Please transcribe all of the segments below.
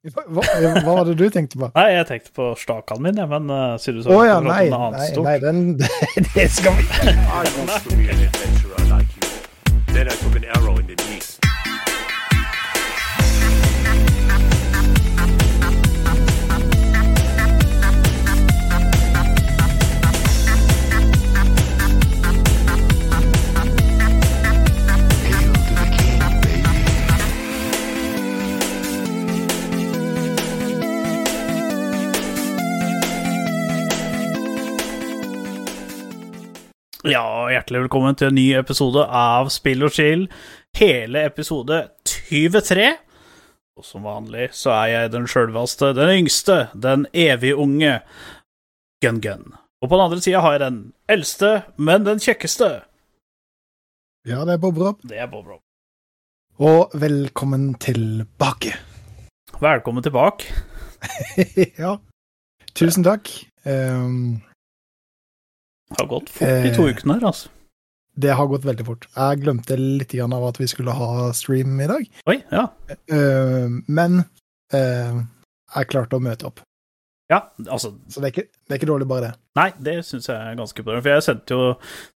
Hva, hva var det du tenkte på? Nei, jeg tenkte på stakan min, men uh, sier du så oh, ja, nei, noe annet nei, stort. nei den, det skal vi I Ja, hjertelig velkommen til en ny episode av Spill og chill. Hele episode 23. Og som vanlig så er jeg den sjølveste, den yngste, den evig unge Gun-Gun. Og på den andre sida har jeg den eldste, men den kjekkeste. Ja, det er Bob Rob. Det er Bob Rob. Og velkommen tilbake. Velkommen tilbake. ja. Tusen takk. Um, Det har gått fort de to Eh. ukene her, altså. det har gått veldig fort. Jeg glemte litt av at vi skulle ha stream i dag, Oi, ja. Um, men um, jeg klarte å møte opp. Ja, altså Så det er ikke, det er ikke dårlig, bare det. Nei, det syns jeg er ganske bra. For jeg sendte jo,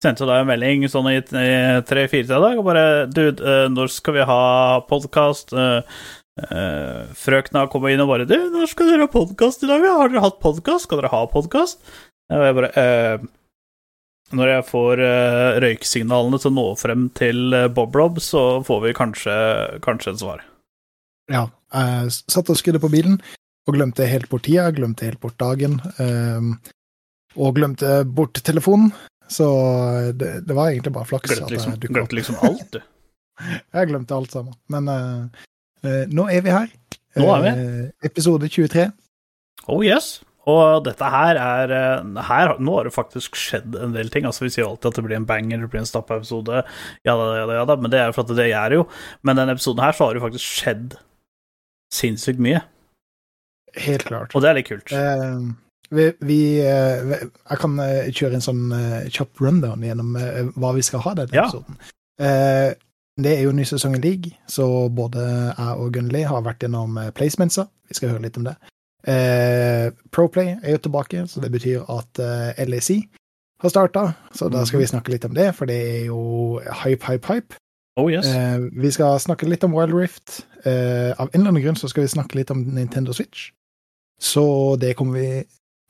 sendte deg en melding sånn i tre-fire til dag og bare Dude, eh, når skal vi ha podkast? frøkna kom inn og bare Du, når skal dere ha podkast i dag? Har dere hatt podkast? Skal dere ha podkast? Og jeg bare eh, Når jeg får uh, røyksignalene til å nå frem til uh, Bob Rob, så får vi kanskje, kanskje et svar. Ja. Jeg satt og skrudde på bilen og glemte helt bort tida, glemte helt bort dagen. Um, og glemte bort telefonen. Så det, det var egentlig bare flaks. Glemte liksom, glemte liksom alt, du. Jeg glemte alt sammen. Men eh, eh, nå er vi her. Nå er vi. Eh, episode 23. Oh yes. Og dette her er eh, her, Nå har det faktisk skjedd en del ting. Altså Vi sier alltid at det blir en banger, det blir en stappa episode, ja da, ja da, ja da, men det er jo for at det er jo. Men denne episoden her så har det faktisk skjedd sinnssykt mye, Helt klart. og det er litt kult. Uh, vi, vi uh, Jeg kan kjøre en sånn uh, kjapp rundown gjennom hva vi skal ha denne Ja. episoden. Det er jo ny sesong i League, så både jeg og Gunnli har vært gjennom placementsa. Vi skal høre litt om det. Eh, Proplay er jo tilbake, så det betyr at eh, LAC har starta. Så da skal vi snakke litt om det, for det er jo hype, hype, hype. Oh yes. Eh, vi skal snakke litt om Wild Rift. Eh, av en eller annen grunn så skal vi snakke litt om Nintendo Switch. Så det kommer vi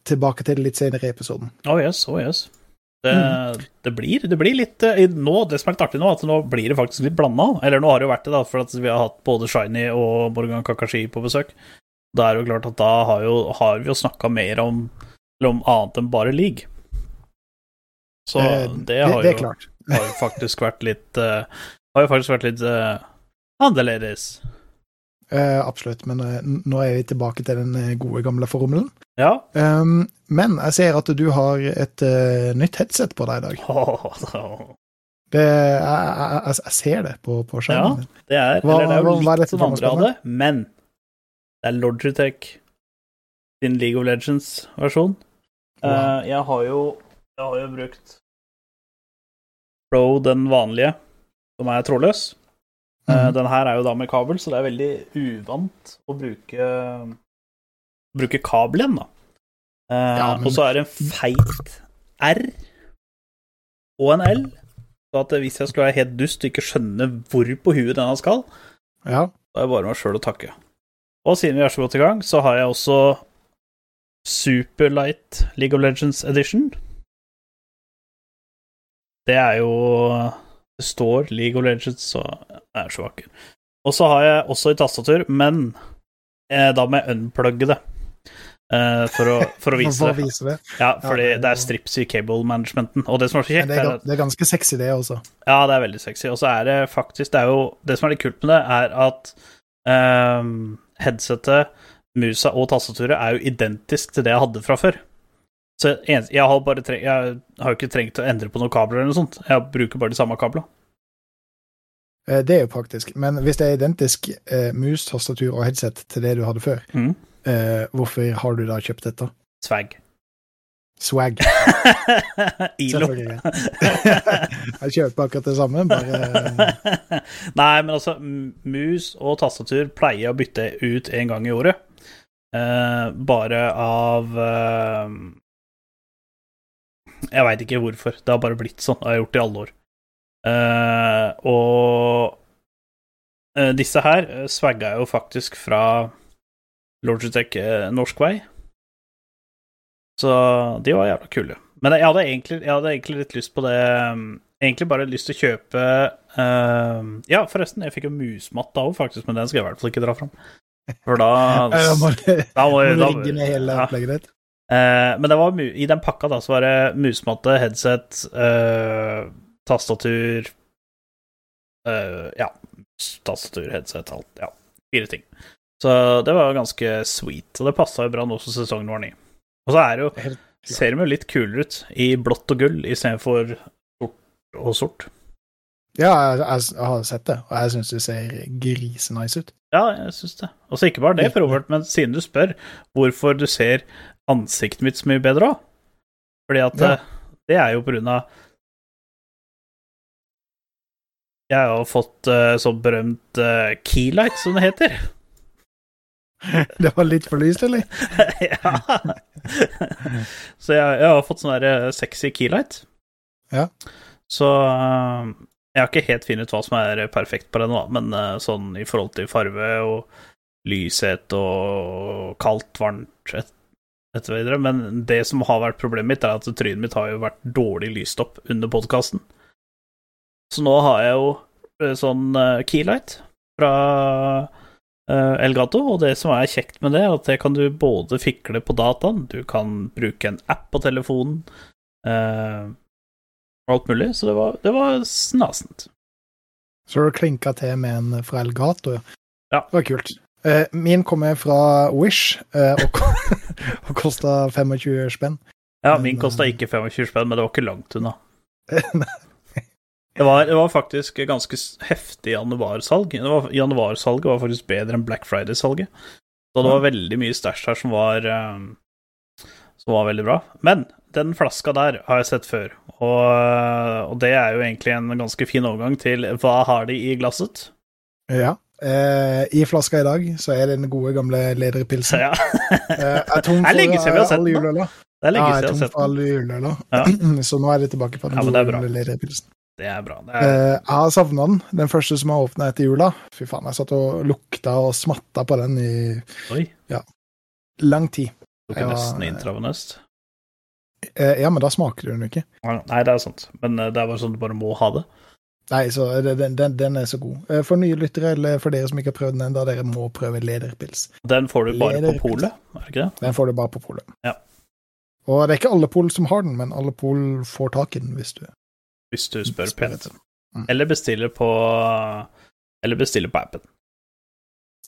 tilbake til litt senere i episoden. Oh yes, oh yes. Det, det, blir, det blir litt eh, nå, Det som er litt artig nå, at nå blir det faktisk litt blanda. Eller nå har det jo vært det, da, for vi har hatt både Shiny og Morgan Kakashi på besøk. Da er det jo klart at da har, jo, har vi jo snakka mer om, om annet enn bare league. Så det, det har det det jo, har faktisk vært litt uh, Har jo faktisk vært litt uh, annerledes. Uh, absolutt. Men eh, nå er vi tilbake til den eh, gode, gamle formelen. Ja. Um, men jeg ser at du har et eh, nytt headset på deg i dag. Det, jeg, jeg, jeg, ser det på, på skjermen. Ja, det er, Hva- eller det er hva- jo hva er litt dette som noe andre hadde, men det er Logitech sin League of Legends-versjon. Wow. Eh, jeg har jo Jeg har jo brukt Pro, den vanlige, som er trådløs. Mm. Den her er jo da med kabel, så det er veldig uvant å bruke Bruke kabel igjen, da. Eh, Ja, men- Og så er det en feit R og en L. Så at hvis jeg skulle være helt dust og ikke skjønne hvor på huet denne skal, Ja. da er det bare meg sjøl å takke. Og siden vi er så godt i gang, så har jeg også Superlight League of Legends Edition. Det er jo Det står League of Legends, så det er så vakker. Og så har jeg også i tastatur, men eh, da må jeg unplugge det. Eh, for, å, for å vise det. det. Ja, fordi Ja, det er strips i cable-managementen. Og det som er så kjekt, det, er, det er ganske sexy, det også. ja, det er veldig sexy. Og så er det faktisk Det er jo Det som er litt kult med det, er at ehm, headsetet, musa og tastaturet er jo identisk til det jeg hadde fra før. Så jeg har bare tre, Jeg har jo ikke trengt å endre på noen kabler eller noe sånt. Jeg bruker bare de samme kablene. Eh, Det er jo praktisk. Men hvis det er identisk eh, mus, tastatur og headset til det du hadde før, mm. eh, hvorfor har du da kjøpt dette? Swag. Swag. ILO. Jeg kjøper akkurat det samme, bare Nei, men altså, mus og tastatur pleier å bytte ut en gang i året. Uh, bare av uh... Jeg veit ikke hvorfor. Det har bare blitt sånn. Det har jeg gjort i alle år. Uh, og eh, disse her eh, swagga jo faktisk fra Logitech eh, Norsk Vei. Så de var jævla kule. Men jeg hadde egentlig, jeg hadde egentlig litt lyst på det um, Egentlig bare lyst til å kjøpe uh, Ja, forresten, jeg fikk jo musmatte òg, faktisk, men den skal jeg i hvert fall ikke dra fram. For da Da må du Da da- rigge ned hele opplegget ditt. Uh, men det var i den pakka da, så var det musmatte, headset, uh, tastatur eh, Ja, tastatur, headset, alt. Ja, fire ting. Så det var ganske sweet. Og det passa jo bra nå som sesongen var ny. Og så er det jo ser de jo litt kulere ut i blått og gull istedenfor sort og sort. Ja, jeg, jeg, har sett det, og jeg syns det ser grisenice ut. Ja, jeg syns det. Og så ikke bare det. Robert, men siden du spør hvorfor du ser ansiktet mitt så mye bedre òg Fordi at Ja. eh, det er jo på grunn av Jeg har jo fått uh, sånn berømt uh, keylight, som det heter. Det var litt for lyst, eller? ja. Så jeg, jeg har fått sånn der eh, sexy keylight. Ja. Så eh, jeg har ikke helt funnet ut hva som er perfekt på den, men eh, sånn i forhold til farve og lyshet og kaldt, varmt et, et videre. Men det som har vært problemet mitt, er at trynet mitt har jo vært dårlig lyst opp under podkasten. Så nå har jeg jo sånn keylight fra Elgato, og det som er kjekt med det, er at det kan du både fikle på dataen, du kan bruke en app på telefonen, eh, alt mulig, så det var, det var snasent. Så du klinka til med en fra Elgato, ja. Ja. Det var kult. Eh, min kommer fra Wish eh, og, og kosta 25 spenn. Ja, min kosta eh, ikke 25 spenn, men det var ikke langt unna. Det var, det var faktisk ganske heftig januarsalg. Var, januarsalget var faktisk bedre enn Black Friday-salget. Så det var veldig mye stæsj her som var eh, Som var veldig bra. Men den flaska der har jeg sett før, og, og det er jo egentlig en ganske fin overgang til hva har de i glasset? Ja. Eh, I flaska i dag så er det den gode, gamle lederpilsen. ja, Eh, er tom Det er lenge for siden vi har eh, sett alle den, det er lenge Ja, jeg siden er jeg har tom sett for den. alle juleøler. Så nå er det tilbake på den Ja, gode, gamle lederpilsen. Det er bra. Det er, Eh, jeg har savna den. Den første som har åpna etter jula. Fy faen, jeg satt og lukta og smatta på den i oi, Ja, lang tid. Du er nesten eh, intravenøst. Eh, ja, men da smaker du den ikke. Nei, det er sant, men eh, det er bare sånn du bare må ha det. Nei, så den, den, den er så god. Eh, For nye lyttere, eller for dere som ikke har prøvd den enda, dere må prøve lederpils. Den får du bare på Lederpils. polet, er det ikke det? Den får du bare på polet. Ja. Og det er ikke alle pol som har den, men alle pol får tak i den hvis du Hvis du spør spør pent. Mm. Eller bestiller på Eller bestiller på appen.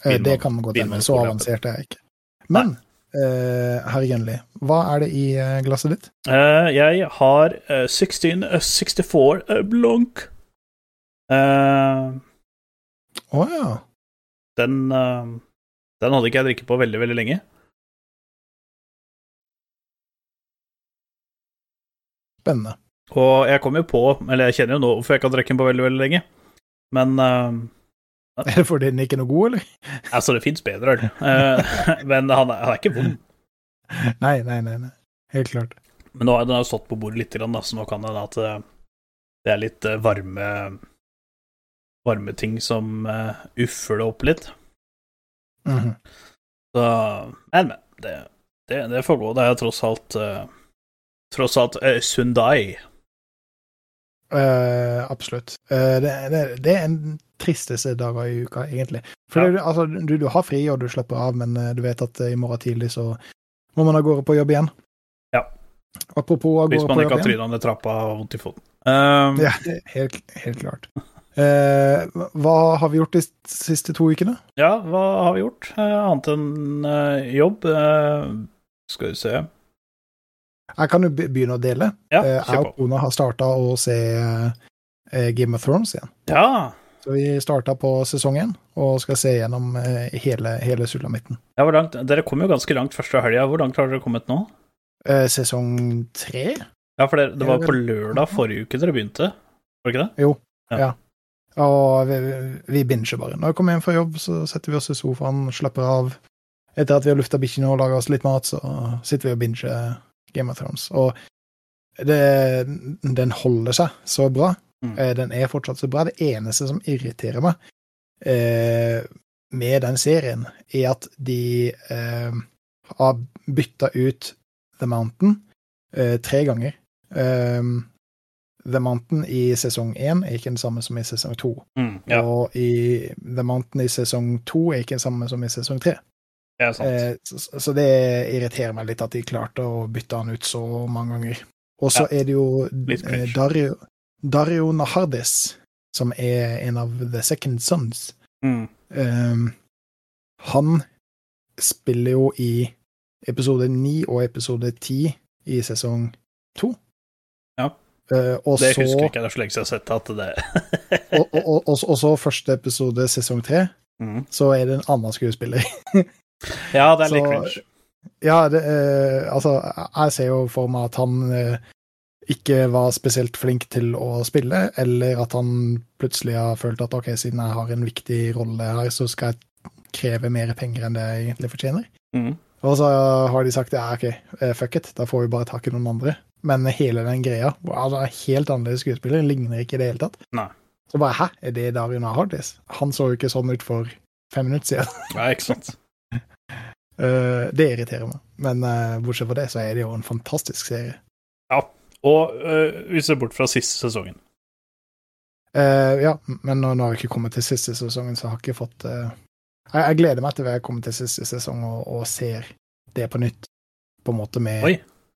Eh, Det kan godt hende. Så avansert er jeg ikke. Men uh, herr Jønli, hva er det i eh, glasset ditt? Uh, jeg har eh, 1664 eh, Blanc. Å ja. den Den hadde ikke jeg drikket på veldig, veldig lenge. Spennende. Og jeg kom jo på, eller jeg kjenner jo nå hvorfor jeg ikke har drukket den på veldig, veldig lenge. Men uh, Er det fordi den ikke er noe god, eller? Altså, det fins bedre øl. uh, men han er, han er ikke vond. Nei, nei, nei. nei. Helt klart. Men nå har den jo stått på bordet litt, grann, da, så nå kan det hende at eh, det er litt eh, varme Varme ting som uh, uffer det opp litt. Mhm. Så Men, men. Det, det, det får gå. Det er tross alt uh, Tross alt uh, Sundai. Eh, absolutt. Uh, det, det, det er en tristeste dager i uka, egentlig. For Ja. det, altså, du, du har fri, og du slapper av, men uh, du vet at i morgen tidlig så må man av gårde på jobb igjen. Ja. Apropos av Hvis man ikke har tryna ned trappa og vondt i foten. Um, Ja, helt, helt klart. Hva har vi gjort de siste to ukene? Ja, hva har vi gjort? Annet enn jobb? Skal vi se Jeg kan jo begynne å dele. Ja, Eh, jeg og kona har starta å se eh, Game of Thrones igjen. Ja, Så vi starta på sesong én og skal se gjennom eh, hele, hele sulamitten. ja hvor langt? Dere kom jo ganske langt første helga. Hvor langt har dere kommet nå? Sesong tre? Ja, for det, det var på lørdag forrige uke dere begynte, var det ikke det? Jo. Ja. Ja. Og vi, vi binger bare. Når vi kommer hjem fra jobb, så setter vi oss i sofaen, slapper av. Etter at vi har lufta bikkjene og laga oss litt mat, så sitter vi og binger Game of Thrones. Og det, den holder seg så bra. Mm. Eh, Den er fortsatt så bra. Det eneste som irriterer meg eh, med den serien, er at de eh, har bytta ut The Mountain eh, tre ganger. Eh, The Mountain i sesong én er ikke den samme som i sesong to. Mm, ja, Og i The Mountain i sesong to er ikke den samme som i sesong tre. Sant. Eh, så, så det irriterer meg litt at de klarte å bytte han ut så mange ganger. Og så Ja, er det jo eh. Dario, Dario Nahardis, som er en av The Second Sons. Mm. Eh, han spiller jo i episode ni og episode ti i sesong to. Ja. Eh, og Det så husker ikke jeg, det er så lenge siden jeg har sett at det og, og, og, og, og så første episode sesong tre, mm. så er det en annen skuespiller. Ja, det er litt cringe. Ja, det, eh, altså, jeg ser jo for meg at han eh, ikke var spesielt flink til å spille, eller at han plutselig har følt at ok, siden jeg har en viktig rolle her, så skal jeg kreve mer penger enn det jeg egentlig fortjener. Mm. Og så har de sagt ja, ok, eh, fuck it, da får vi bare tak i noen andre. Men hele den greia, altså helt annerledes skuespiller, ligner ikke i det hele tatt. Nei. Så bare hæ, er det Darina Hardis? Han så jo ikke sånn ut for fem minutter siden. Nei, ikke sant. Eh, det irriterer meg. Men uh, bortsett fra det, så er det jo en fantastisk serie. Ja, Og uh, vi ser bort fra siste sesongen. Ja, men nå, nå har jeg ikke kommet til siste sesongen, så jeg har ikke fått jeg, jeg gleder meg til jeg kommer til siste sesong og, og ser det på nytt. På en måte med Oi.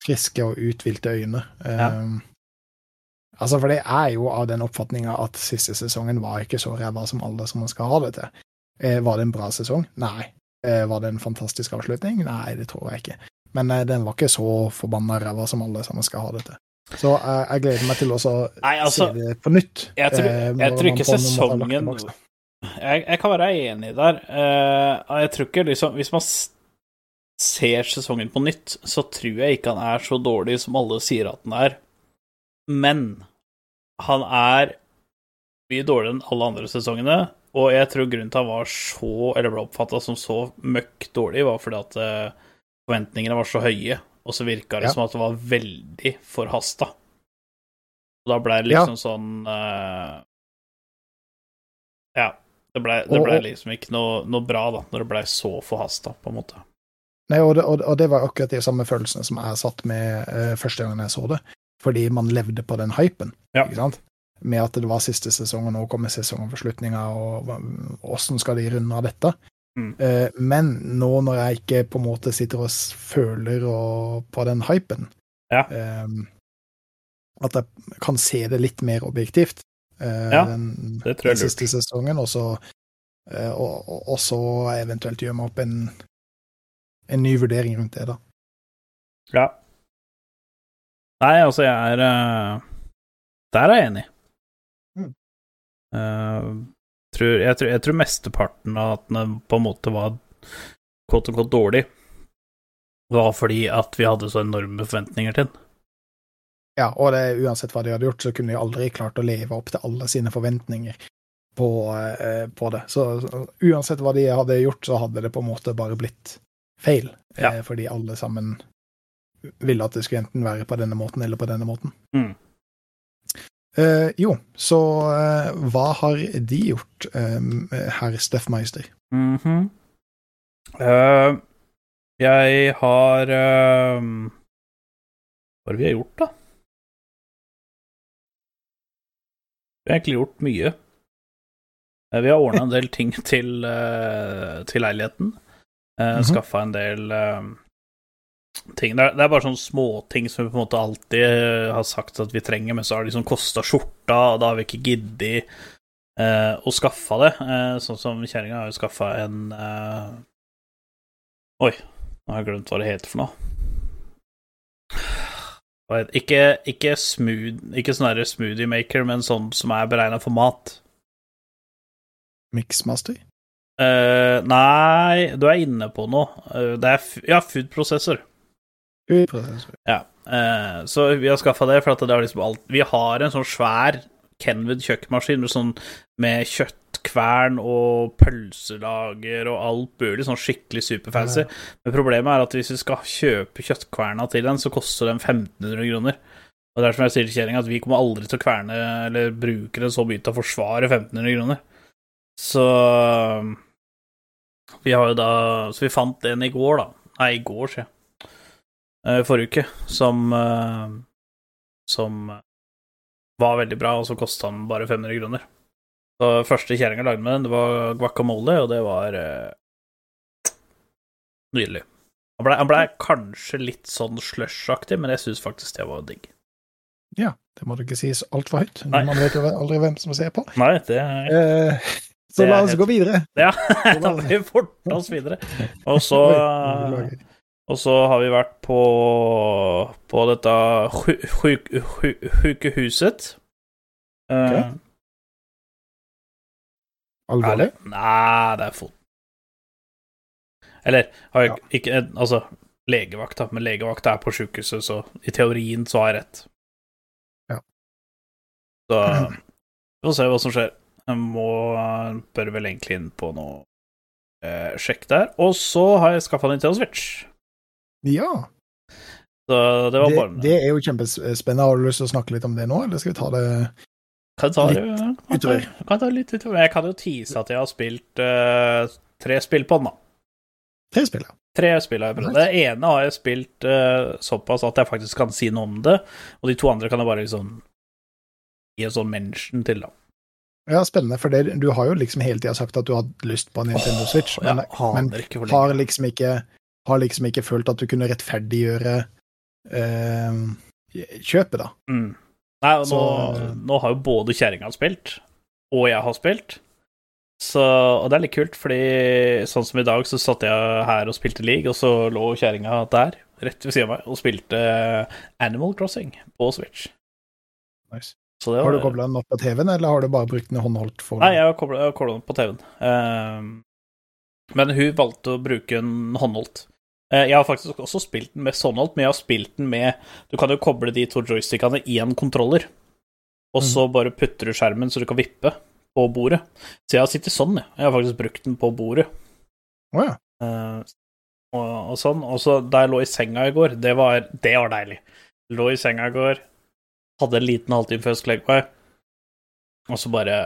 friske og uthvilte øyne. Ja. Altså, for det er jo av den oppfatninga at siste sesongen var ikke så ræva som alle som man skal ha det til. Var det en bra sesong? Nei. Eh, var det en fantastisk avslutning? Nei, det tror jeg ikke. Men eh, den var ikke så forbanna ræva som alle sammen skal ha det til. Så eh, jeg gleder meg til å altså, se det på nytt. jeg tror, jeg tror ikke sesongen jeg, jeg kan være enig der. Eh, jeg tror ikke liksom Hvis man ser sesongen på nytt, så tror jeg ikke han er så dårlig som alle sier at han er. Men han er mye dårligere enn alle andre sesongene, og jeg tror grunnen til han var så, eller ble oppfatta som så møkk dårlig, var fordi at eh, forventningene var så høye, og så virka det Ja. som at det var veldig forhasta. Og da ble det Ja. liksom sånn uh, Ja. Det ble, det ble liksom ikke noe, noe bra, da, når det ble så forhasta, på en måte. Nei, og det, og, og det var akkurat de samme følelsene som jeg satt med uh, første gangen jeg så det. Fordi man levde på den hypen, Ja. ikke sant? Med at det var siste sesong, og nå kommer sesongavslutninga, og åssen skal de runde av dette? Mm. Eh, men nå når jeg ikke på en måte sitter og føler og, på den hypen, Ja. eh, at jeg kan se det litt mer objektivt, eh, Ja, den, den siste sesongen, og så, og, og, så eventuelt gjøre meg opp en, en ny vurdering rundt det, da. Ja. Nei, altså, jeg er Der er jeg enig. Eh, tror, jeg, tror, jeg tror mesteparten av at den på en måte var quote unquote dårlig, var fordi at vi hadde så enorme forventninger til den. Ja, og det, uansett hva de hadde gjort, så kunne de aldri klart å leve opp til alle sine forventninger på, uh, på det. Så, så uansett hva de hadde gjort, så hadde det på en måte bare blitt feil. Ja. Eh, fordi alle sammen ville at det skulle enten være på denne måten eller på denne måten. Mm. Eh, jo, så eh, hva har de gjort, eh, herr Steffmeister? Mhm. Eh, jeg har eh, Hva har vi gjort, da? Vi har egentlig gjort mye. Vi har ordna en del ting til, eh, til leiligheten. Mm -hmm. Skaffa en del ting. Det er, det er bare sånne småting som vi på en måte alltid eh, har sagt at vi trenger, men så har det liksom kosta skjorta, og da har vi ikke giddet eh, å skaffe det. Eh, sånn som kjerringa har jo skaffa en eh, Oi, nå har jeg glemt hva det heter for noe. Ikke, ikke smooth, ikke sånn derre smoothie maker, men sånn som er beregna for mat. Mixmaster? Uh, nei, du er inne på noe. Uh, det er ja, food processor. Ja, eh, så vi har skaffa det, for at det er liksom alt Vi har en sånn svær Kenwood kjøkkenmaskin med, sånn, med kjøttkvern og pølselager og alt mulig, sånn skikkelig superfancy. Men problemet er at hvis vi skal kjøpe kjøttkverna til den, så koster den 1500 kroner. Og det er som jeg sier til kjerringa, at vi kommer aldri til å kverne eller bruke den så mye til å forsvare 1500 kroner. Så vi har jo da Så vi fant en i går, da. Nei, i går, sier jeg. Eh, Forrige uke, som eh, Som var veldig bra, og så kosta den bare 500 kroner. Så første kjerringa lagde med den, det var guacamole, og det var uh, nydelig. Han blei ble kanskje litt sånn slush-aktig, men jeg syns faktisk det var digg. Ja, det må du ikke sies altfor høyt. Nei. Man vet jo aldri hvem som ser på. Nei, det er Eh, så Det la oss helt- gå videre. Ja, blir vi forte oss videre. Og så Og så har vi vært på, på dette sjukehuset. sjuk- sjuk- okay. uh. Alvorlig? Nei, det er fot... Eller har jeg Ja. ikke Altså, legevakta, men legevakta er på sjukehuset, så i teorien så har jeg rett. Ja. Så vi får se hva som skjer. Jeg må bør vel egentlig inn på noe eh, sjekk der. Og så har jeg skaffa Nintendo Switch. Ja, Så det var det, bare det er jo kjempespennende. Har du lyst til å snakke litt om det nå, eller skal vi ta det Kan ta, litt det- kan ta, kan ta litt utover. Jeg kan jo tease at jeg har spilt uh, tre spill på den, da. tre spillet? Tre spill har jeg prøvd. Det ene har jeg spilt uh, såpass at jeg faktisk kan si noe om det, og de to andre kan jeg bare liksom gi en sånn mention til, da. Ja, spennende, for det, du har jo liksom hele tida sagt at du har hatt lyst på en Nintendo Switch, oh, men, men har liksom ikke har liksom ikke følt at du kunne rettferdiggjøre eh, kjøpet, da. Mm. Nei, og nå, Så- nå har jo både kjerringa spilt, og jeg har spilt. Så, og det er litt kult, fordi sånn som i dag, så satt jeg her og spilte league, og så lå kjerringa der, rett ved siden av meg, og spilte Animal Crossing på Switch. Nice. Det Har du var- kobla den opp på TV-en, eller har du bare brukt den håndholdt for Nei, jeg har koblet- den opp på TV-en. Um, men hun valgte å bruke en håndholdt. Eh, jeg har faktisk også spilt den med håndholdt, men jeg har spilt den med Du kan jo koble de to joystickene i en kontroller, og så bare putter du skjermen så du kan vippe på bordet. Så jeg har sittet sånn, jeg. Jeg har faktisk brukt den på bordet. Oh, ja. uh, og, og sånn. Og så da jeg lå i senga i går, det var, det var deilig. Lå i senga i går, hadde en liten halvtime før jeg skulle legge meg, og så bare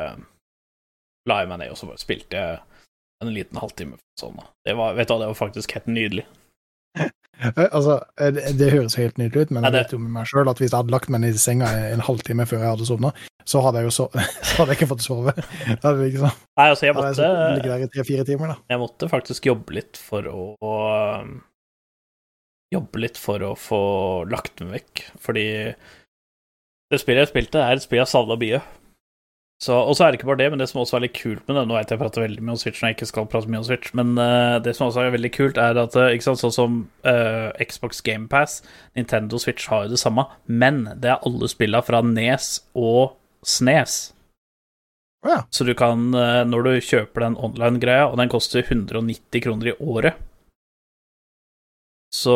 la jeg meg ned, og så bare spilte jeg en liten halvtime. Sånn. Det var, vet du det var faktisk helt nydelig. Eh, Altså, eh, det, det høres helt nydelig ut, men jeg vet jo med meg sjøl at hvis jeg hadde lagt meg ned i senga en halvtime før jeg hadde sovna, så hadde jeg jo så, så hadde jeg ikke fått sove. Hadde liksom, Nei, altså, jeg hadde jeg måtte, der i timer, da. jeg måtte faktisk jobbe litt for å, å Jobbe litt for å få lagt meg vekk, fordi det spillet jeg spilte, er et spill jeg savna mye. Så, og så er det ikke bare det, men det som også er litt kult med det Nå vet jeg jeg prater veldig mye om Switch når jeg ikke skal prate mye om Switch, men uh, det som også er veldig kult, er at eh, ikke sant, sånn som uh, Xbox GamePass, Nintendo Switch har jo det samme, men det er alle spilla fra Nes og Snes. Ja. Så du kan, uh, når du kjøper den online-greia, og den koster 190 kroner i året, så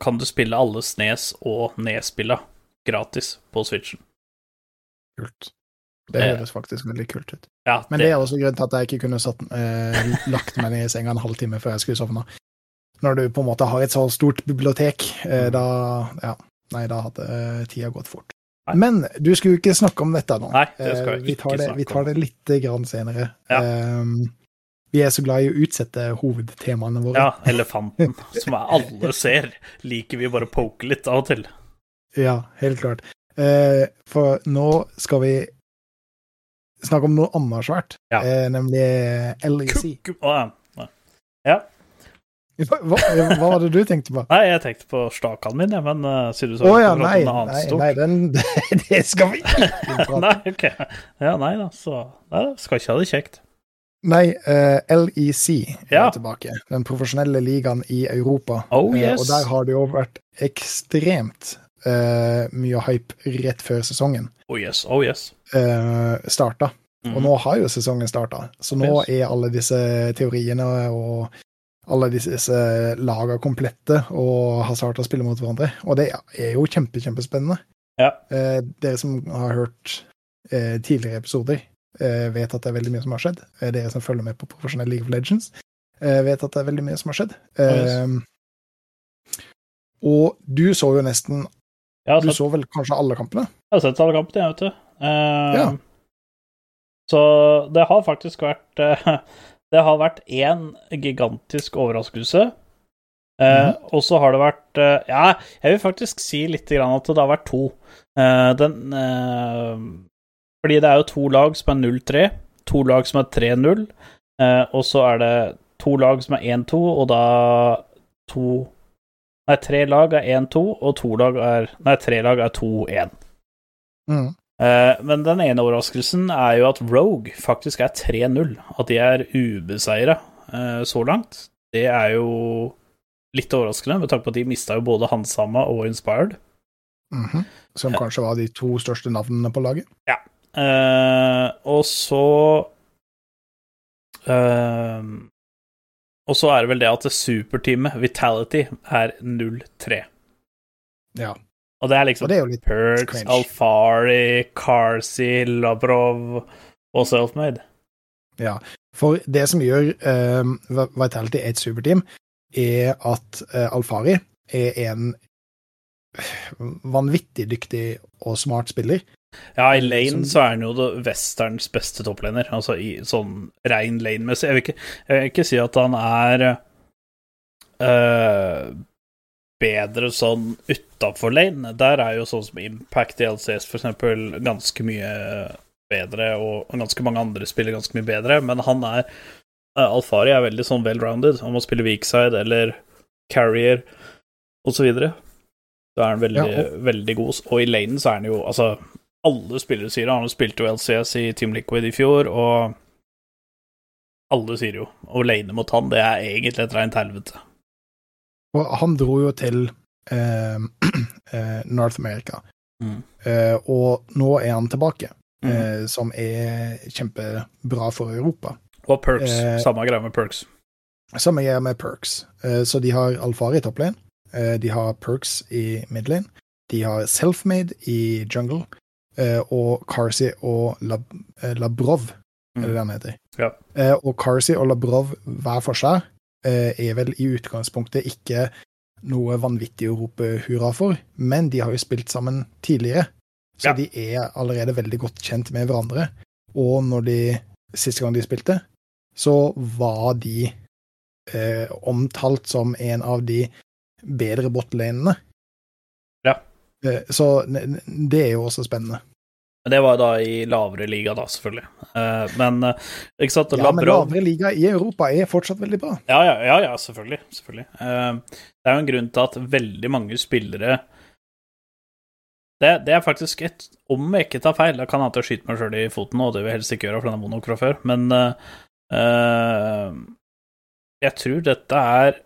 kan du spille alle Snes og Nes-spilla gratis på Switchen. Kult. Det Det- høres faktisk veldig kult ut. Ja, Men det er også grunnen til at jeg ikke kunne satt, eh, lagt meg ned i senga en halvtime før jeg skulle sovne. Når du på en måte har et så stort bibliotek, eh, da Ja, nei, da hadde eh, tida gått fort. Nei. Men du skulle ikke snakke om dette nå. Nei, det skal Eh, jeg vi ikke tar det, Vi tar det litt grann senere. Ja. Eh, vi er så glad i å utsette hovedtemaene våre. Ja, elefanten, som alle ser, liker vi bare poke litt av og til. Ja, helt klart. Eh, for nå skal vi snakke om noe annet svært, Ja. eh, nemlig LEC. Kuk- Å, ja. ja. Hva, hva var det du tenkte på? Nei, jeg tenkte på stakan min, men uh, siden du så oh, ja, nei, nei, nei den, det skal vi ikke prate om. Nei, ok. Ja, nei da, så Nei da, skal ikke ha det kjekt. Nei, uh, LEC er Ja. tilbake. Den profesjonelle ligaen i Europa. Oh, yes. uh, og der har det jo vært ekstremt uh, mye hype rett før sesongen Oh yes, oh yes. Uh, starta. Og Mhm. nå har jo sesongen starta, så nå er alle disse teoriene og alle disse, lagene komplette og har starta å spille mot hverandre. Og det er jo kjempe, kjempespennende. Ja. Eh, dere som har hørt eh, tidligere episoder, eh, vet at det er veldig mye som har skjedd. Eh, dere som følger med på profesjonell League of Legends, eh, vet at det er veldig mye som har skjedd. yes. Eh, og du så jo nesten Du så vel kanskje alle kampene? jeg har sett alle kampene, jeg, vet du. Eh, Ja. Så det har faktisk vært eh, Det har vært én gigantisk overraskelse. Mhm. Og så har det vært Ja, jeg vil faktisk si litt grann at det har vært to. Den Fordi det er jo to lag som er 0-3, to lag som er 3-0, eh, og så er det to lag som er 1-2, og da to Nei, tre lag er 1-2, og to lag er Nei, tre lag er 2-1. Mm. Eh, men den ene overraskelsen er jo at Rogue faktisk er 3-0. At de er ubeseira eh, så langt. Det er jo litt overraskende, med tanke på at de mista jo både Hansama og Inspired. Mhm. Som kanskje var de to største navnene på laget. Ja. og så eh, Og så er det vel det at superteamet, Vitality, er 0-3. Ja. Og det er liksom det er Perks, cringe. Alfari, Carsi, Labrov og Selfmade. Ja, for det som gjør uh, Vitality et superteam, er at uh, Alfari er en vanvittig dyktig og smart spiller. Ja, i lane Som- så er han jo det westerns beste topplaner, altså i sånn rein lane-messig. Jeg, jeg vil ikke si at han er øh, bedre sånn utafor lane. Der er jo sånn som Impact i LCS eksempel ganske mye bedre, og ganske mange andre spiller ganske mye bedre, men han er uh, Alfari er veldig sånn well-rounded. Han må spille weakside eller carrier og så videre. Så er han veldig, Ja, veldig god. Og i lanen så er han jo Altså, alle spillere sier det. Han spilte jo LCS i Team Liquid i fjor, og alle sier jo Og lane mot han, det er egentlig et reint helvete. Og han dro jo til eh, eh, North America, Mm. Eh, og nå er han tilbake, Mm. eh, som er kjempebra for Europa. Og perks. Eh, samme greia med perks. Samme greia med perks. Eh, så de har Alfari i topplane, eh, de har perks i midlane, de har Selfmade i jungle, eh, og Carsi og Lab Labrov, Mm. er det han heter. Ja. Eh, og Carsi og Labrov hver for seg er vel i utgangspunktet ikke noe vanvittig å rope hurra for, men de har jo spilt sammen tidligere, så Ja. de er allerede veldig godt kjent med hverandre. Og når de siste gang de spilte, så var de eh, omtalt som en av de bedre botlanene. Ja. Eh, så det er jo også spennende. Men det var da i lavere liga, da, selvfølgelig. Eh, men eh, ikke sant, Ja, men lavere liga i Europa er fortsatt veldig bra. Ja, ja, ja, ja selvfølgelig. selvfølgelig. Eh, det er jo en grunn til at veldig mange spillere det, det er faktisk et Om jeg ikke tar feil, da kan jeg å skyte meg sjøl i foten, og det vil jeg helst ikke gjøre, for den er vond nok fra før, men eh, jeg tror dette er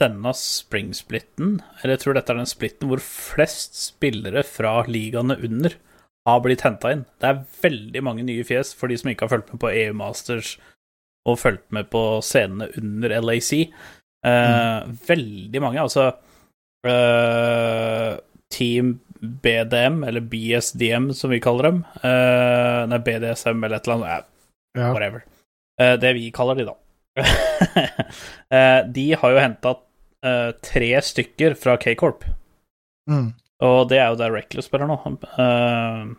denne springsplitten, eller jeg tror dette er den splitten hvor flest spillere fra ligaene under har blitt henta inn. Det er veldig mange nye fjes for de som ikke har fulgt med på EU Masters og fulgt med på scenene under LAC. Eh, Veldig mange, altså Uh, Team BDM, eller BSDM som vi kaller dem. Uh, nei, BDSM eller et eller annet. Ja. Whatever. Uh, det vi kaller de, da. De har jo henta tre stykker fra K-Corp. Mm. Og det er jo der Reckless spiller nå. Eh,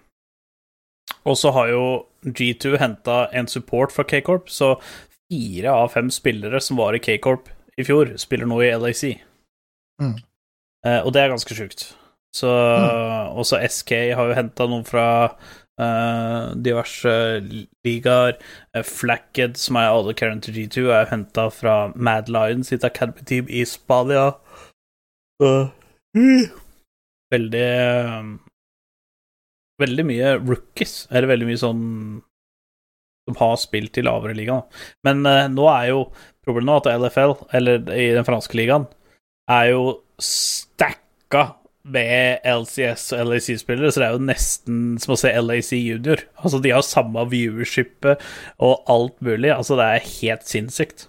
og så har jo G2 henta en support fra K-Corp, så fire av fem spillere som var i K-Corp i fjor, spiller nå i LAC. Mm. Eh, og det er ganske sjukt. Så også SK har jo henta noen fra uh, diverse ligaer. Uh, Flacked, som er alle current til G2, er henta fra Mad Lions sitt Academy Team i Spania. Så veldig Veldig mye rookies, eller veldig mye sånn som har spilt i lavere liga. Men eh, nå er jo problemet at LFL, eller i den franske ligaen, er jo stacka med LCS og LAC-spillere, så det er jo nesten som å se LAC junior. Altså, de har samme viewershipet og alt mulig. Altså, det er helt sinnssykt.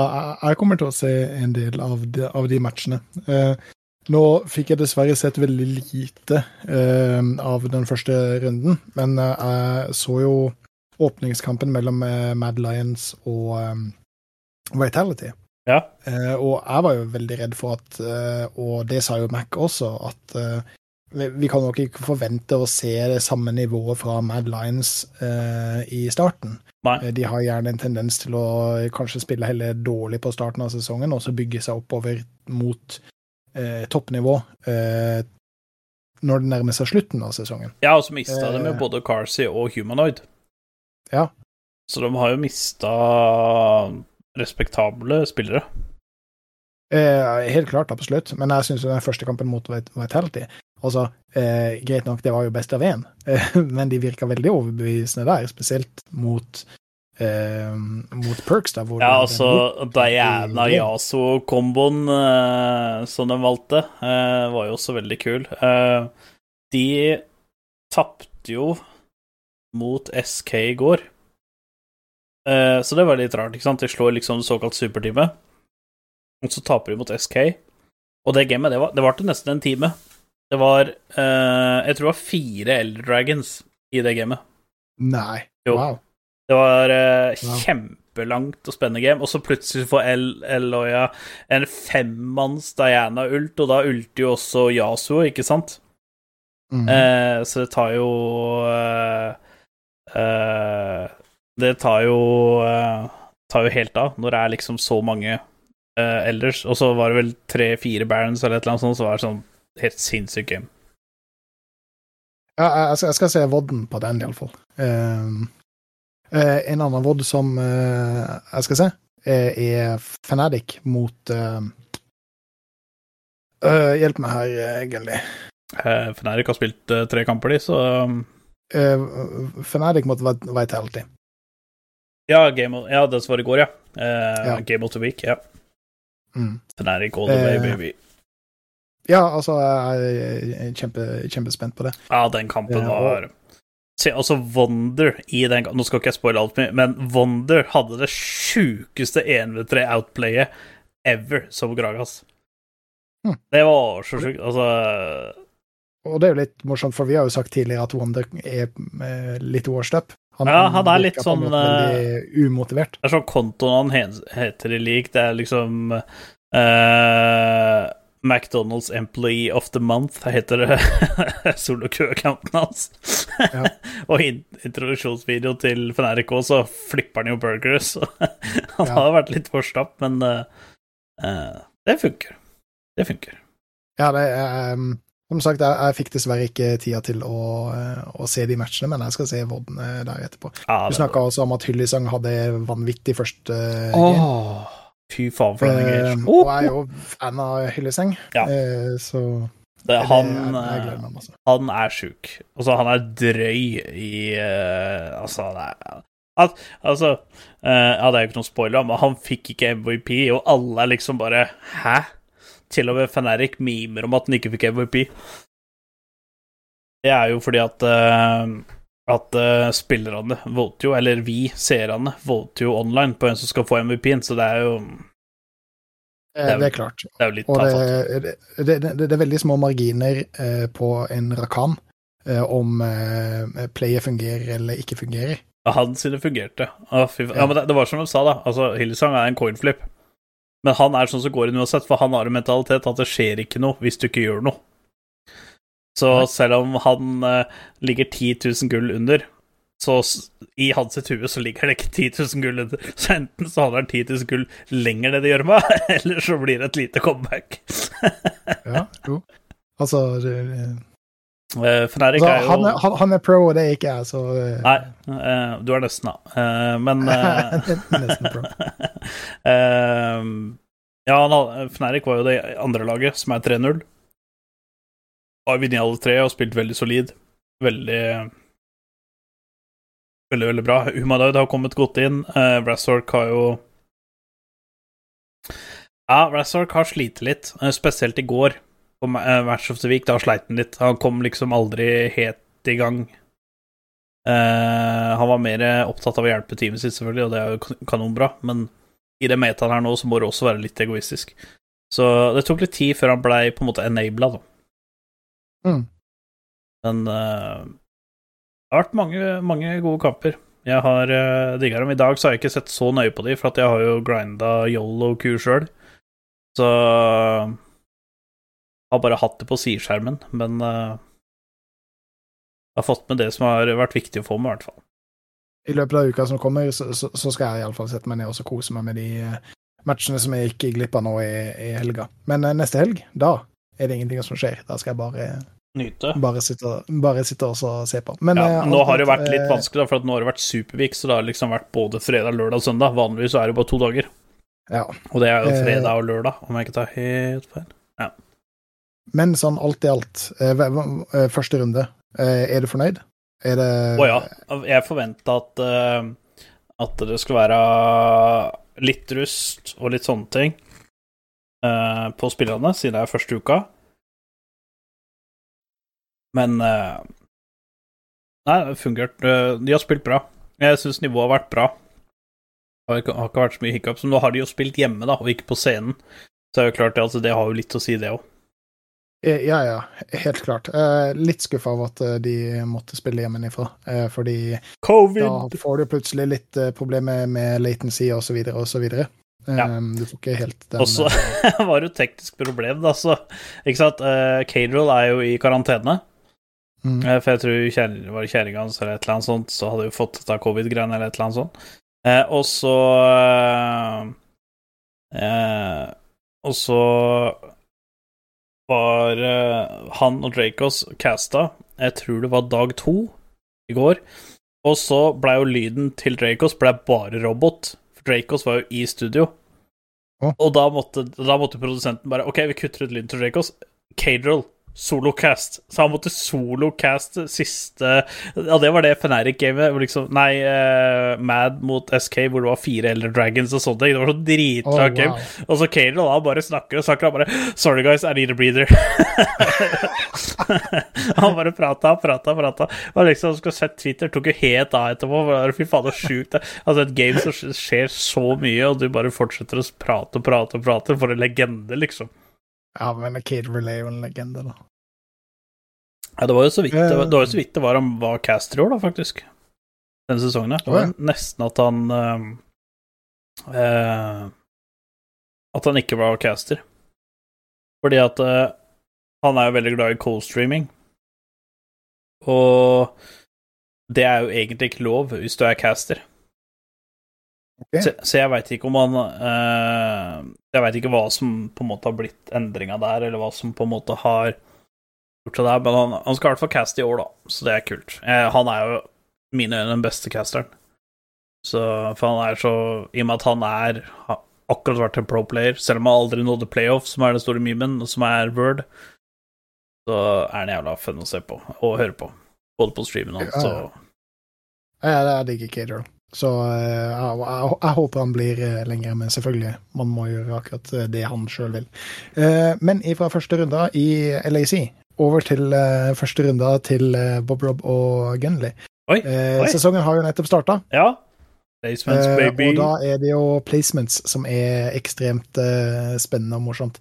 Jeg- kommer til å se en del av de, av de matchene. Nå fikk jeg dessverre sett veldig lite eh, av den første runden, men eh, jeg så jo åpningskampen mellom eh, Mad Lions og eh, Vitality. Ja. Eh, og jeg var jo veldig redd for at, eh, og det sa jo Mac også, at vi, kan nok ikke forvente å se det samme nivået fra Mad Lions eh, i starten. Nei. De har gjerne en tendens til å kanskje spille heller dårlig på starten av sesongen, og så bygge seg oppover mot eh, toppnivå eh, når det nærmer seg slutten av sesongen. Ja, og så mista de jo Eh. både Carsey og Humanoid. Ja. Så de har jo mista respektable spillere. Eh, helt klart, absolutt. Men jeg syns den første kampen mot Vitality Altså, eh, greit nok, det var jo best av én, men de virka veldig overbevisende der, spesielt mot eh, mot Perks, da. Ja, altså Diana Yaso-komboen eh, som de valgte, eh, var jo også veldig kul. Eh, de tapte jo mot SK i går. Eh, så det var litt rart, ikke sant? De slår liksom såkalt superteamet, og så taper de mot SK. Og det gamet, det var, det varte nesten en time. Det var eh, Jeg tror det var fire Elder Dragons i det gamet. Nei. Jo. Wow. Det var eh, kjempelangt og spennende game, og så plutselig får El Eloya en femmanns Diana-ult, og da ulter jo også Yasuo, ikke sant? Mm. Eh, så det tar jo eh, eh, Det tar jo eh, tar jo helt av når det er liksom så mange uh, elders. Og så var det vel tre-fire barons eller et eller annet sånt, så var det sånn helt sinnssykt game. Ja, jeg, skal, jeg skal se vodden på den, iallfall. Um, en annen vod som eh, jeg skal se, er, er Fanatic mot eh, Hjelp meg her. Uh, Fnatic har spilt eh, tre kamper, de, så Uh, Fanatic mot Vit- Vitality. Ja, game ja, det som var i går, ja. Eh, Ja. Game of the week, ja. Mm. Fnatic all the way, Eh, baby. Ja, altså, jeg er kjempe, kjempespent på det. Ja, den kampen var Se, altså Wonder i den Nå skal ikke jeg spoile alt mye, men Wonder hadde det sjukeste 1v3 outplayet ever som Gragas. Hm. Det var så sjukt. Altså Og det er jo litt morsomt, for vi har jo sagt tidligere at Wonder er eh, litt washed Han, Ja, han er litt sånn, umotivert. Det er sånn kontoen han heter i lik. Det er liksom eh, McDonald's Employee of the Month heter det solo-Q-accounten hans. Ja. og i introduksjonsvideo til Fenerico så flipper han jo burgers. Han Ja. har vært litt forstapp, men eh, eh, det funker. Det funker. Ja, det er um, Som sagt, jeg, jeg fikk dessverre ikke tida til å, eh, å se de matchene, men jeg skal se vodden eh, der etterpå. Ja, Du snakka også om at Hyllisang hadde vanvittig første eh, game. Åh, fy faen for en Eh, Uh, og jeg er jo fan av Hylleseng, Ja. uh, så Det, det, han, jeg, jeg eh, meg masse. han er sjuk. Altså, han er drøy i uh, Altså, det er at, altså Ja, det er jo ikke noen spoiler, men han fikk ikke MVP, og alle er liksom bare Hæ? Til og med Fanatic mimer om at han ikke fikk MVP. Det er jo fordi at at uh, spillerne voter jo, eller vi seerne voter jo online på hvem som skal få MVP-en, så det er jo Eh, det er- det er klart. Det er jo litt Og det, det, det, er veldig små marginer eh, på en Rakan eh, om eh, playet fungerer eller ikke fungerer. Han sine fungerte. Faen. Ja, men det, det var som de sa, da. Altså, Hillsong er en coinflip. Men han er sånn som går inn uansett, for han har en mentalitet at det skjer ikke noe hvis du ikke gjør noe. Så selv om han eh, ligger 10 000 gull under, så i hans sitt hue så ligger det ikke 10 000 gull under. Så enten så holder han 10 000 gull lenger ned i gjørma, eller så blir det et lite comeback. Ja, jo. Altså, Uh, Fnatic altså er jo han, er, han, han er pro, og det er ikke jeg, så uh, Nei, uh, du er nesten, da. Men Nesten pro. Ja, Fnatic var jo det andre laget, som er 3-0. Har vunnet alle tre og spilt veldig solid. Veldig Veldig, veldig bra. Humadaud har kommet godt inn. Uh, Razork har jo Ja, Razork har slitt litt, eh, spesielt i går. På eh, Match of the Week, da sleit han litt. Han kom liksom aldri helt i gang. Eh, han var mer opptatt av å hjelpe teamet sitt, selvfølgelig, og det er jo kanonbra, men i det metaen her nå, så må du også være litt egoistisk. Så det tok litt tid før han blei på en måte enabla, da. Mm. Men uh, det har vært mange, mange gode kamper. Jeg har uh, digga dem. I dag så har jeg ikke sett så nøye på dem, for jeg har jo grinda Yolo-ku sjøl. Så jeg har bare hatt det på sideskjermen, men uh, jeg har fått med det som har vært viktig å få med, i hvert fall. I løpet av uka som kommer, så, så, så skal jeg iallfall sette meg ned og kose meg med de eh, matchene som jeg gikk glipp av nå i, i helga. Men eh, neste helg, da er det ingenting som skjer. Da skal jeg bare, Nyte. bare sitte, bare sitte og se på. Men, Ja, eh, nå har det vært litt eh, vanskelig, for nå har det vært Supervik, så det har liksom vært både fredag, lørdag og søndag. Vanligvis er det bare to dager. Ja. Og det er jo Eh, fredag og lørdag, om jeg ikke tar helt feil. Men sånn alt i alt, eh, eh, første runde, eh, er du fornøyd? Er det Å ja. Jeg forventa at, eh, at det skulle være litt rust og litt sånne ting eh, på spillerne, siden det er første uka. Men eh, Nei, det har fungert. Eh, De har spilt bra. Jeg syns nivået har vært bra. Det har ikke, vært så mye hiccups. Men nå har de jo spilt hjemme, da, og ikke på scenen. Så er jo klart det, altså, det har jo litt å si, det òg. Ja, ja, helt klart. Eh, litt skuffa over at de måtte spille hjemmefra, eh, fordi Covid! da får du plutselig litt problemer med latency og så videre og så videre. Ja. Um, du får ikke helt den Og så var det jo teknisk problem, da, så Ikke sant. Uh, Cadrell er jo i karantene. mm, Eh, For jeg tror kjær, var det kjerringa hans eller et eller annet sånt, så hadde hun fått dette covid-greiene eller et eller annet sånt. Eh, og så eh, eh, Og så var eh, han og Dracos casta, jeg tror det var dag to i går, og så blei jo lyden til Dracos ble bare robot, Dracos var jo i studio. Oh. Og da måtte, da måtte produsenten bare OK, vi kutter ut lyden til Dracos. Cadrell, solocast. Så han måtte solocast siste Ja, det var det Feneric-gamet. Liksom, nei, uh, Mad mot SK, hvor det var fire Elder Dragons og sånne ting. Det var så Å, oh, game. wow. Og så Cadrell da bare snakker og snakker, og bare Sorry, guys, I need a breather. han bare prata, prata, prata. Og liksom, skulle sett Twitter, tok jo helt av etterpå. Fy faen, så sjukt det Altså, et game som skjer så mye, og du bare fortsetter å prate og prate og prate. For en legende, liksom. Ja, men Kate Relay er jo en legende, da. Ja, det var jo så vidt det var, det var, så vidt det var han var caster i år, da, faktisk. Denne sesongen. her. Det var nesten at han uh, uh, At han ikke var caster. Fordi at uh, han er jo veldig glad i coldstreaming. Og det er jo egentlig ikke lov hvis du er caster. Okay. Så, så jeg veit ikke om han eh, Jeg veit ikke hva som på en måte har blitt endringa der, eller hva som på en måte har gjort seg der, men han, han skal i hvert fall caste i år, da, så det er kult. Eh, han er jo i mine øyne den beste casteren. Så, for han er så I og med at han er har akkurat vært en pro-player, selv om han aldri nådde playoff, som er den store memen, som er Word, så er han jævla fun å se på og høre på. Både på streamen hans Ja. og Ja, det er digger Cater. Så eh, jeg, jeg, jeg håper han blir eh, lenger, men selvfølgelig, man må gjøre akkurat eh, det han sjøl vil. Men fra første runde i LAC over til første runde til Bob Rob og Gunley. Oi, oi. sesongen har jo nettopp starta, Ja. Placements, baby. og da er det jo placements som er ekstremt spennende og morsomt.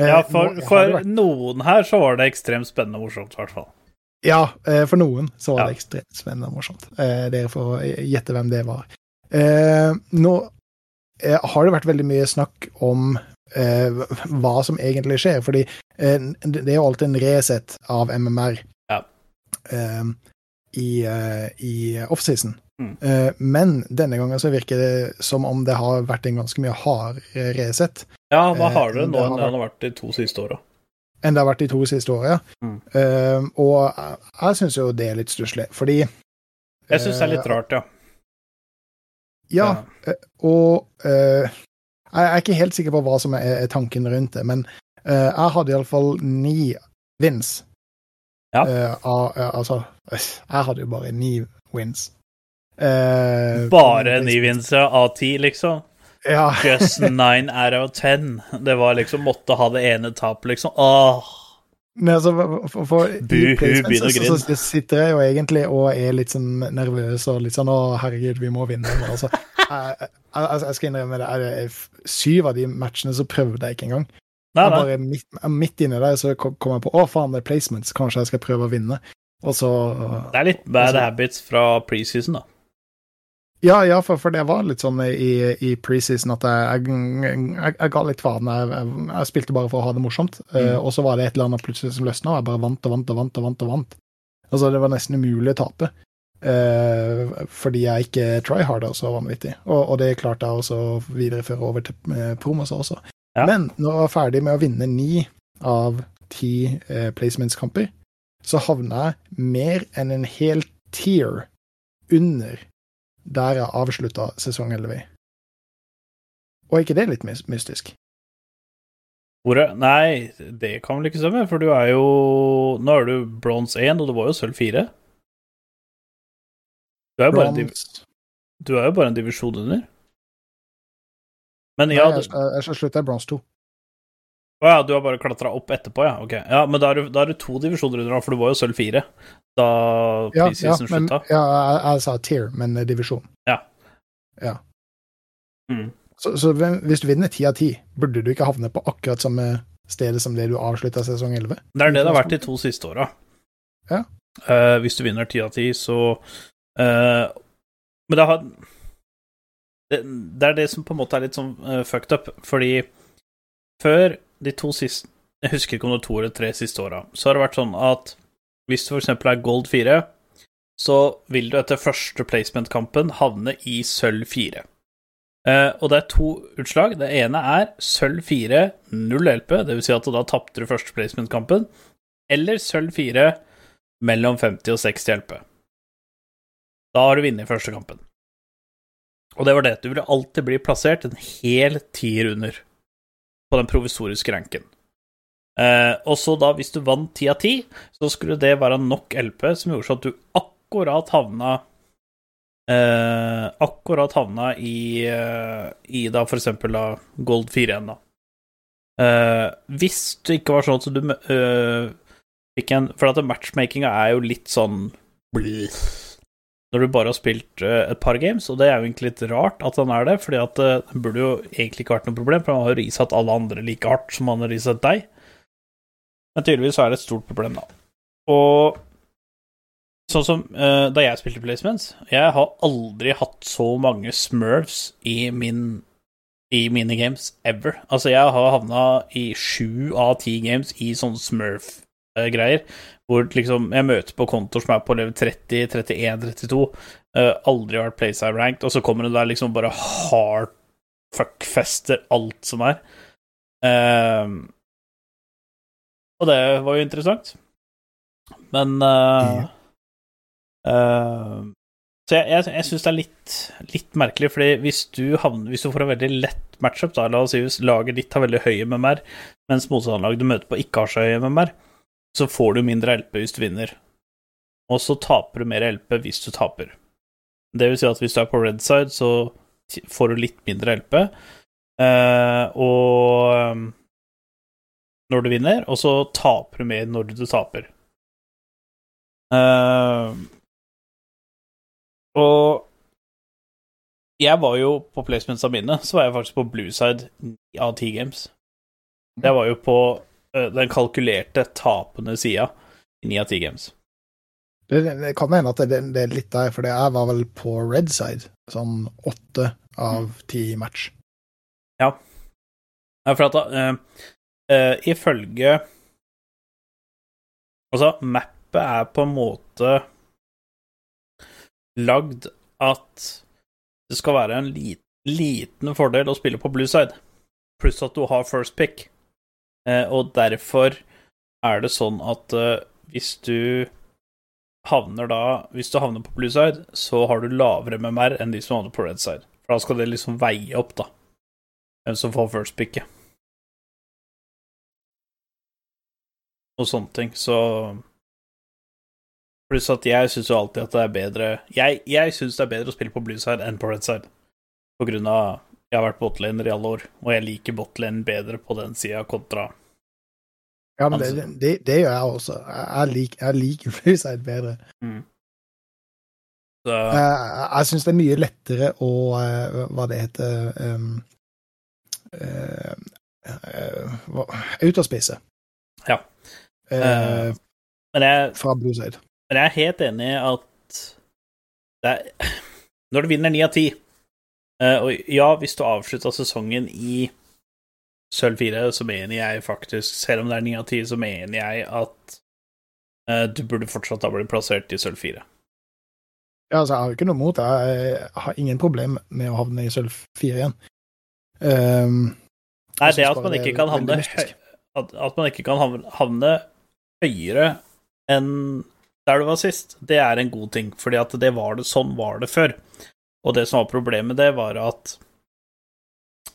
Ja, for, for noen her så var det ekstremt spennende og morsomt, i hvert fall. Ja, eh, for noen så var Ja. det ekstremt spennende og morsomt. Eh, Dere får gjette hvem det var. Eh, Nå har det vært veldig mye snakk om hva som egentlig skjer, fordi det er jo alltid en reset av MMR Ja. i, i offseason. Mm. Men denne gangen så virker det som om det har vært en ganske mye hard reset Ja, hva har nå det har enn det har vært de to siste åra? Enn det har vært de to siste åra. Mm. Uh, og jeg, syns jo det er litt stusslig, fordi Jeg syns det er litt eh, rart, ja. Ja, og eh, jeg er ikke helt sikker på hva som er, tanken rundt det, men eh, jeg hadde iallfall ni wins. Ja. Eh, eh, altså Jeg hadde jo bare ni wins. Eh, Bare ni wins av ti, liksom. Ja. Just nine out of ten. Det var liksom Måtte ha det ene tapet, liksom. Åh. Men altså, for, for Buhu, begynn å så, grine. så sitter jeg jo egentlig og er litt sånn nervøs og litt sånn 'Å, herregud, vi må vinne'. nå». Altså, jeg, altså, jeg skal innrømme det. jeg, Syv av de matchene så prøvde jeg ikke engang. Nei, nei. bare midt, midt inni der så kom jeg på å faen, det er placements, kanskje jeg skal prøve å vinne. Og så Det er litt bad så, habits fra preseason, da. Ja, ja, for, for det var litt sånn i, i preseason at jeg, jeg, jeg, jeg ga litt faen. Jeg, spilte bare for å ha det morsomt, mm. uh, og så var det et eller annet plutselig som løsna, og jeg bare vant og vant og vant. og vant og vant. Altså, det var nesten umulig å tape. Uh, fordi jeg ikke tryharda så vanvittig. Og, og det klarte jeg også å videreføre over til eh, promos også. Ja. Men når jeg var ferdig med å vinne ni av ti uh, placements-kamper, så havna jeg mer enn en hel tier under der jeg avslutta sesong 11 i. Og er ikke det litt mystisk? Er Nei, det kan vel ikke stemme, for du er jo Nå er du bronse 1, og du var jo sølv 4. Du er bare en, div... Du er jo bare en divisjon under. Men Nei, Jeg, jeg, jeg skal slutte i bronse 2. Å ja, du har bare klatra opp etterpå, ja. Ok. Ja, men da er, da er det to divisjoner under, for du var jo sølv fire da Ja, ja, preseason men, slutta. ja jeg, jeg sa tier, men eh, divisjon. Mm. Så, så hvis du vinner ti av ti, burde du ikke havne på akkurat samme stedet som det du avslutta sesong 11? Det er det det har vært de to siste åra. Ja. Uh, hvis du vinner ti av ti, så uh, Men det har det, det er det som på en måte er litt sånn uh, fucked up, fordi før de to siste Jeg husker ikke om det var to eller tre siste åra, så har det vært sånn at hvis du eksempel er gold 4, så vil du etter første placement-kampen havne i sølv 4. Uh, og det er to utslag. Det ene er sølv 4, null LP, dvs. Si at da tapte du første placement-kampen, eller sølv 4 mellom 50 og 60 LP. Da har du vunnet første kampen. Og det var det. Du ville alltid bli plassert en hel tier under på den provisoriske ranken. Eh, og så da, hvis du vant 10 av 10, så skulle det være nok LP som gjorde sånn at du akkurat havna eh, Akkurat havna i, eh, i da for eksempel da Gold 4 igjen, da. Eh, hvis det ikke var sånn at du eh, fikk en For at matchmakinga er jo litt sånn bleh, når du bare har spilt eh, et par games, og det er jo egentlig litt rart at den er det, fordi at eh, det burde jo egentlig ikke vært noe problem, for han har jo risatt alle andre like hardt som han har risatt deg. Men tydeligvis er det et stort problem, da. Og sånn som uh, da jeg spilte placements Jeg har aldri hatt så mange smurfs i min i mine games ever. Altså, jeg har havna i sju av ti games i sånne smurf-greier, hvor liksom jeg møter på kontoer som er på level 30, 31, 32, Uh, aldri vært playside ranked, og så kommer det der liksom bare hard fuckfester alt som er. Uh, og det var jo interessant. Men uh, eh, Så jeg, jeg, jeg syns det er litt, litt merkelig, fordi hvis du, havner, hvis du får en veldig lett matchup, da, la oss si hvis laget ditt har veldig høye MMR, mens motstanderlaget du møter på ikke har så høye MMR, så får du mindre LP hvis du vinner. Og så taper du mer LP hvis du taper. Det vil si at hvis du er på red side, så får du litt mindre LP, eh, og um, når du vinner, og så taper du mer når du taper. Eh, og jeg var jo på placementsa mine, så var jeg faktisk på blueside av ti games. Jeg var jo på eh, den kalkulerte tapende sida i ni av ti games. Det, det kan hende at det, det er litt der, for jeg var vel på red side, sånn åtte av ti match. Ja, for at uh, eh, Ifølge Altså, mappet er på en måte lagd at det skal være en liten, liten fordel å spille på blue side, pluss at du har first pick. Eh, og derfor er det sånn at eh, hvis du havner da Hvis du havner på blue side, så har du lavere MMR enn de som havner på red side. For da skal det liksom veie opp, da, hvem som får first picket. Og sånne ting, så Pluss at jeg syns jo alltid at det er bedre Jeg, jeg syns det er bedre å spille på blue side enn på red side, på grunn av jeg har vært botlaner i alle år, og jeg liker botlane bedre på den sida kontra Ja, men det, det, det gjør jeg også. Jeg, lik, jeg liker blue bedre. Mm. Så, Jeg, jeg syns det er mye lettere å eh, Hva det heter um, uh, eh, Autospise. Ja. Eh, Eh, men jeg, fra Blueside. Men jeg er helt enig i at det er, Når du vinner ni av ti eh, Og ja, hvis du avslutta sesongen i sølv fire, så mener jeg faktisk, selv om det er ni av ti, så mener jeg at eh, du burde fortsatt ha blitt plassert i sølv fire. Ja, altså, jeg har jo ikke noe mot det. Jeg har ingen problem med å havne i sølv fire igjen. Um, Nei, det at man ikke kan havne at, man ikke kan havne høyere enn der du var sist, det er en god ting, fordi at det var det, sånn var det før. Og det som var problemet med det, var at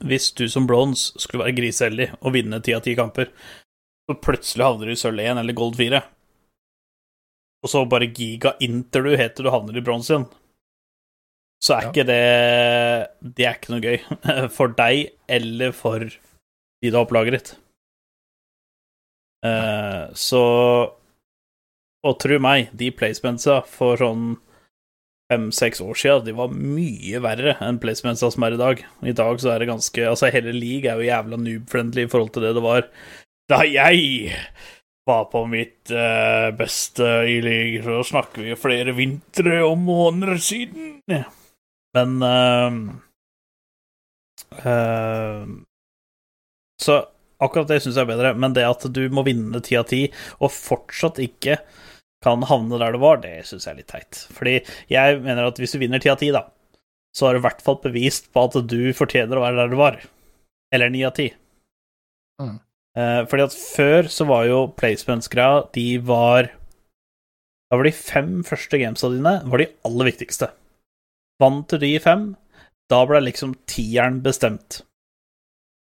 hvis du som bronze skulle være griseheldig og vinne ti av ti kamper, så plutselig havner du i sølv 1 eller gold 4, og så bare giga inter du heter du havner i bronse igjen, så er Ja. ikke det Det er ikke noe gøy for deg eller for de du har opplagret. ditt. Eh, så Og tro meg, de placementsa for sånn fem-seks år siden, de var mye verre enn placementsa som er i dag. I dag så er det ganske Altså, hele league er jo jævla noob-friendly i forhold til det det var da jeg var på mitt uh, beste i league, så snakker vi flere vintre og måneder siden. Men uh, uh, Så akkurat det syns jeg er bedre, men det at du må vinne ti av ti, og fortsatt ikke kan havne der du var, det syns jeg er litt teit. Fordi jeg mener at hvis du vinner ti av ti, da, så har du i hvert fall bevist på at du fortjener å være der du var. Eller ni av ti. Mm. Eh, fordi at før så var jo placements-greia De var Da var de fem første gamesa dine var de aller viktigste. Vant du de fem, da ble liksom tieren bestemt.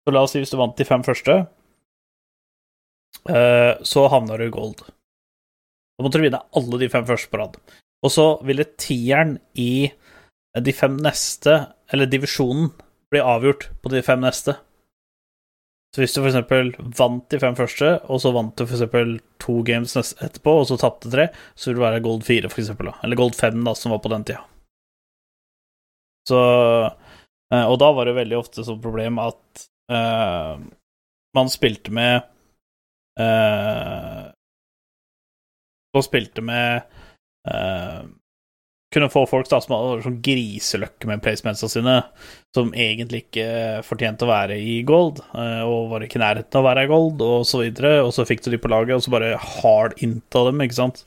Så la oss si hvis du vant de fem første, eh, så havna du i gold. Da måtte du vinne alle de fem første på rad. Og så ville tieren i de fem neste, eller divisjonen, bli avgjort på de fem neste. Så hvis du eksempel vant de fem første, og så vant du eksempel to games etterpå, og så tapte tre, så vil du være gold fire, da. Eller gold fem, da, som var på den tida. Så eh, Og da var det veldig ofte sånn problem at uh, man spilte med eh, Man spilte med uh, kunne få folk da som hadde sånn griseløkke med placementsa sine, som egentlig ikke fortjente å være i gold, uh, og var ikke i nærheten av å være i gold, og så videre, og så fikk du de på laget, og så bare hard innta dem, ikke sant?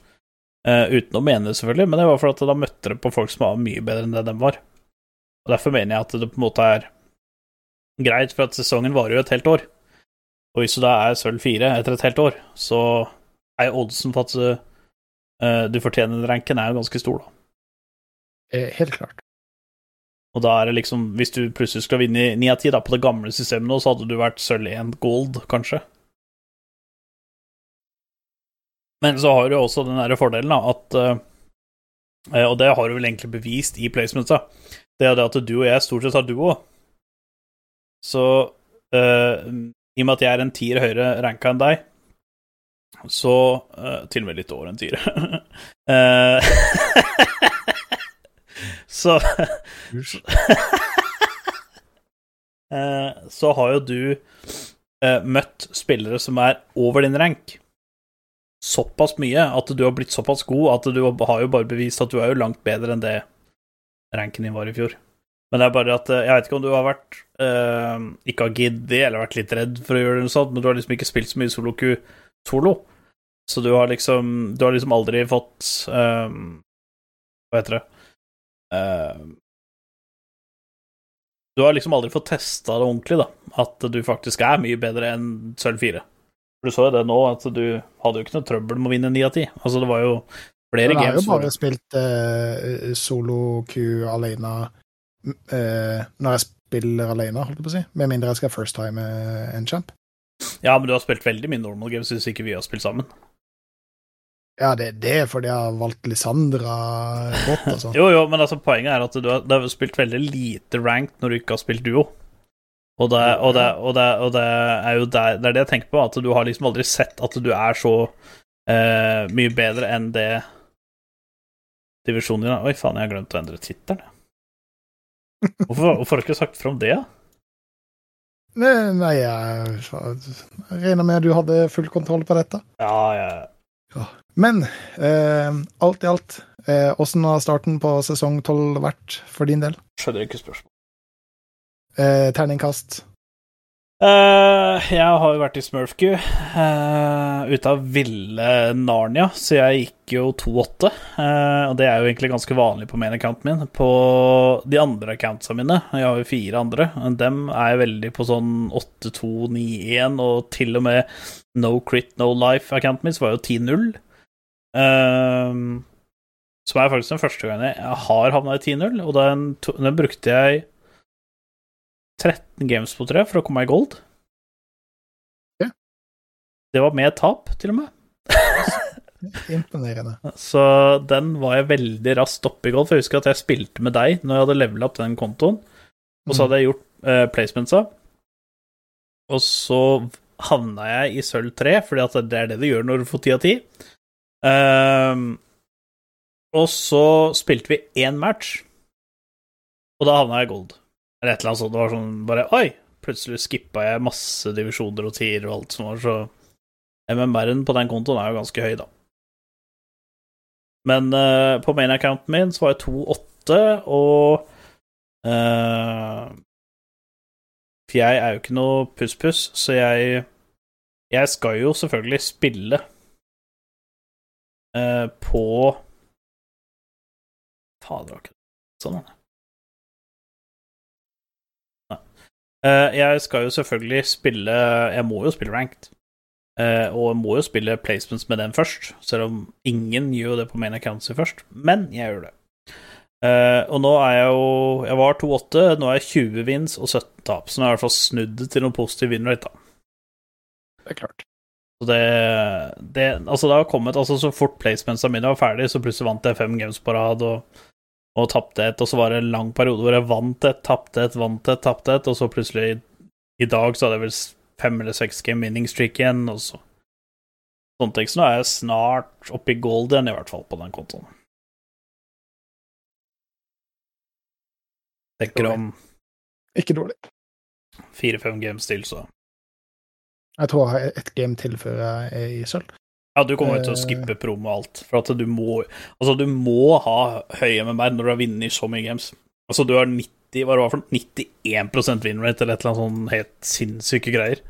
Uh, uten å mene det, selvfølgelig, men det var for at da møtte du på folk som var mye bedre enn det de var. Og derfor mener jeg at det på en måte er greit, for at sesongen varer jo et helt år. Og hvis du da er sølv fire etter et helt år, så er oddsen for at eh, du fortjener den ranken, er jo ganske stor, da. Eh, Helt klart. Og da er det liksom, hvis du plutselig skal vinne i 9 av 10 da, på det gamle systemet nå, så hadde du vært sølv 1 gold, kanskje. Men så har du også den der fordelen, da, at eh, Og det har du vel egentlig bevist i placementsa. Det er det at du og jeg stort sett har duo. Så uh, i og med at jeg er en tier høyere ranka enn deg, så uh, Til og med litt over en tier. uh, så uh, så har jo du eh, møtt spillere som er over din rank såpass mye at du har blitt såpass god at du har jo bare bevist at du er jo langt bedre enn det ranken din var i fjor. Men det er bare at jeg vet ikke om du har vært ikke har giddet eller vært litt redd for å gjøre noe sånt, men du har liksom ikke spilt så mye solo-Q solo. Så du har liksom Du har liksom aldri fått um, Hva heter det uh, Du har liksom aldri fått testa det ordentlig, da. At du faktisk er mye bedre enn sølv 4. Du så jo det nå, at du hadde jo ikke noe trøbbel med å vinne 9 av 10. Altså, det var jo flere games. jeg har jo bare spilt uh, solo-Q alene uh, når jeg spiller alene, holdt jeg på å si. Med mindre jeg skal first time uh, en champ. Ja, men du har spilt veldig mye normal games hvis ikke vi har spilt sammen. Ja, det, det er fordi jeg har valgt Lissandra godt, altså. Jo, jo, men altså, poenget er at du har, du har spilt veldig lite ranked når du ikke har spilt duo. Og det, og det, og det, og det er jo der, det er det jeg tenker på, at du har liksom aldri sett at du er så uh, mye bedre enn det divisjonen din. Oi, faen, jeg har glemt å endre tittelen. jeg. Hvorfor, hvorfor har du ikke sagt fra om det? da? Nei, nei, jeg jeg regner med at du hadde full kontroll på dette. Ja, ja. Men eh, alt i alt, eh, har starten på sesong tolv vært for din del? Skjønner ikke spørsmål. Eh, terningkast? Uh, jeg har jo vært i Smurfku, uh, ute av ville Narnia, så jeg gikk jo 2-8. Uh, og det er jo egentlig ganske vanlig på main accounten min. På de andre accountsa mine, jeg har jo fire andre, dem er jeg veldig på sånn 8-2-9-1, og til og med No Crit No Life-accounten min så var jo 10-0. Eh, som er faktisk den første gangen jeg har havna i 10-0, og den, den brukte jeg 13 games på tre for å komme meg i gold. Ja. Det var med tap, til og med. Imponerende. Så den var jeg veldig raskt oppe i gold. For jeg husker at jeg spilte med deg når jeg hadde levela opp den kontoen. Og så hadde jeg gjort eh, placementsa. Og så havna jeg i sølv 3, fordi at det er det du gjør når du får 10 av 10. Ehm, og så spilte vi én match, og da havna jeg i gold. Eller et eller annet sånt. Det var sånn bare Oi! Plutselig skippa jeg masse divisjoner og tier og alt som var, så MMR-en på den kontoen er jo ganske høy, da. Men uh, på main accounten min så var jeg 2-8, og uh, For jeg er jo ikke noe puss-puss, så jeg Jeg skal jo selvfølgelig spille eh, på Fader, var ikke sånn, da. Nei. Uh, jeg skal jo selvfølgelig spille Jeg må jo spille ranked. Uh, og jeg må jo spille placements med den først, selv om ingen gjør det på main account først. Men jeg gjør det. Uh, og nå er jeg jo Jeg var 2-8, nå er jeg 20 wins og 17 tap, så nå har jeg i hvert fall snudd det til noen positiv win rate, da. Det er klart. Så det, det Altså, det har kommet altså Så fort placementsa mine var ferdig, så plutselig vant jeg fem games på rad og, og tapte et, og så var det en lang periode hvor jeg vant et, tapte et, vant et, tapte et, og så plutselig i, dag så hadde jeg vel fem eller seks game winning streak igjen, og så Sånne ting. Så nå er jeg snart oppe i gold igjen, i hvert fall, på den kontoen. Tenker om Ikke dårlig. fire-fem games til, så Jeg tror jeg har ett game til før jeg er i sølv. Ja, du kommer jo til å Eh. skippe promo og alt. For at du må Altså, du må ha høy MMR når du har vunnet så mye games. Altså, du har 90 Hva var det for 91 winrate eller et eller annet sånn helt sinnssyke greier.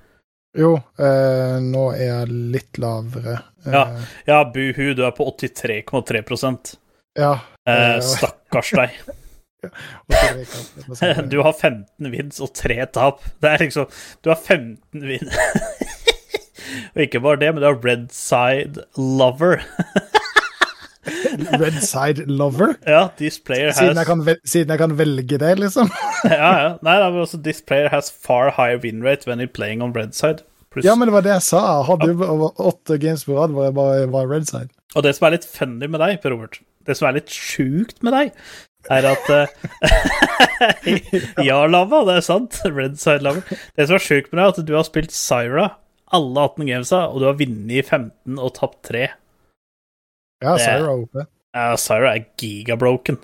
Jo, eh, nå er jeg litt lavere. Eh, Ja. Ja, buhu, du er på 83,3% ja eh, Eh, Stakkars deg. Du har 15 wins og 3 tap. Det er liksom Du har 15 win Og ikke bare det, men du har red side lover. Red Side Lover? Ja, this player has Siden jeg, kan vel, siden jeg kan velge det, liksom? ja, ja. Nei, da, men også this player has far higher win rate when you're playing on red side. Plus. Ja, men det var det jeg sa. Jeg hadde jo åtte games på rad hvor jeg bare var Red Side. Og det som er litt funny med deg, Per Robert, det som er litt sjukt med deg, er at eh, Ja, Lava, det er sant. Red side Lava. Det som er sjukt med deg, er at du har spilt Syra alle 18 gamesa, og du har vunnet i 15 og tapt 3. Ja, Syra er oppe. Ja, Syra er gigabroken.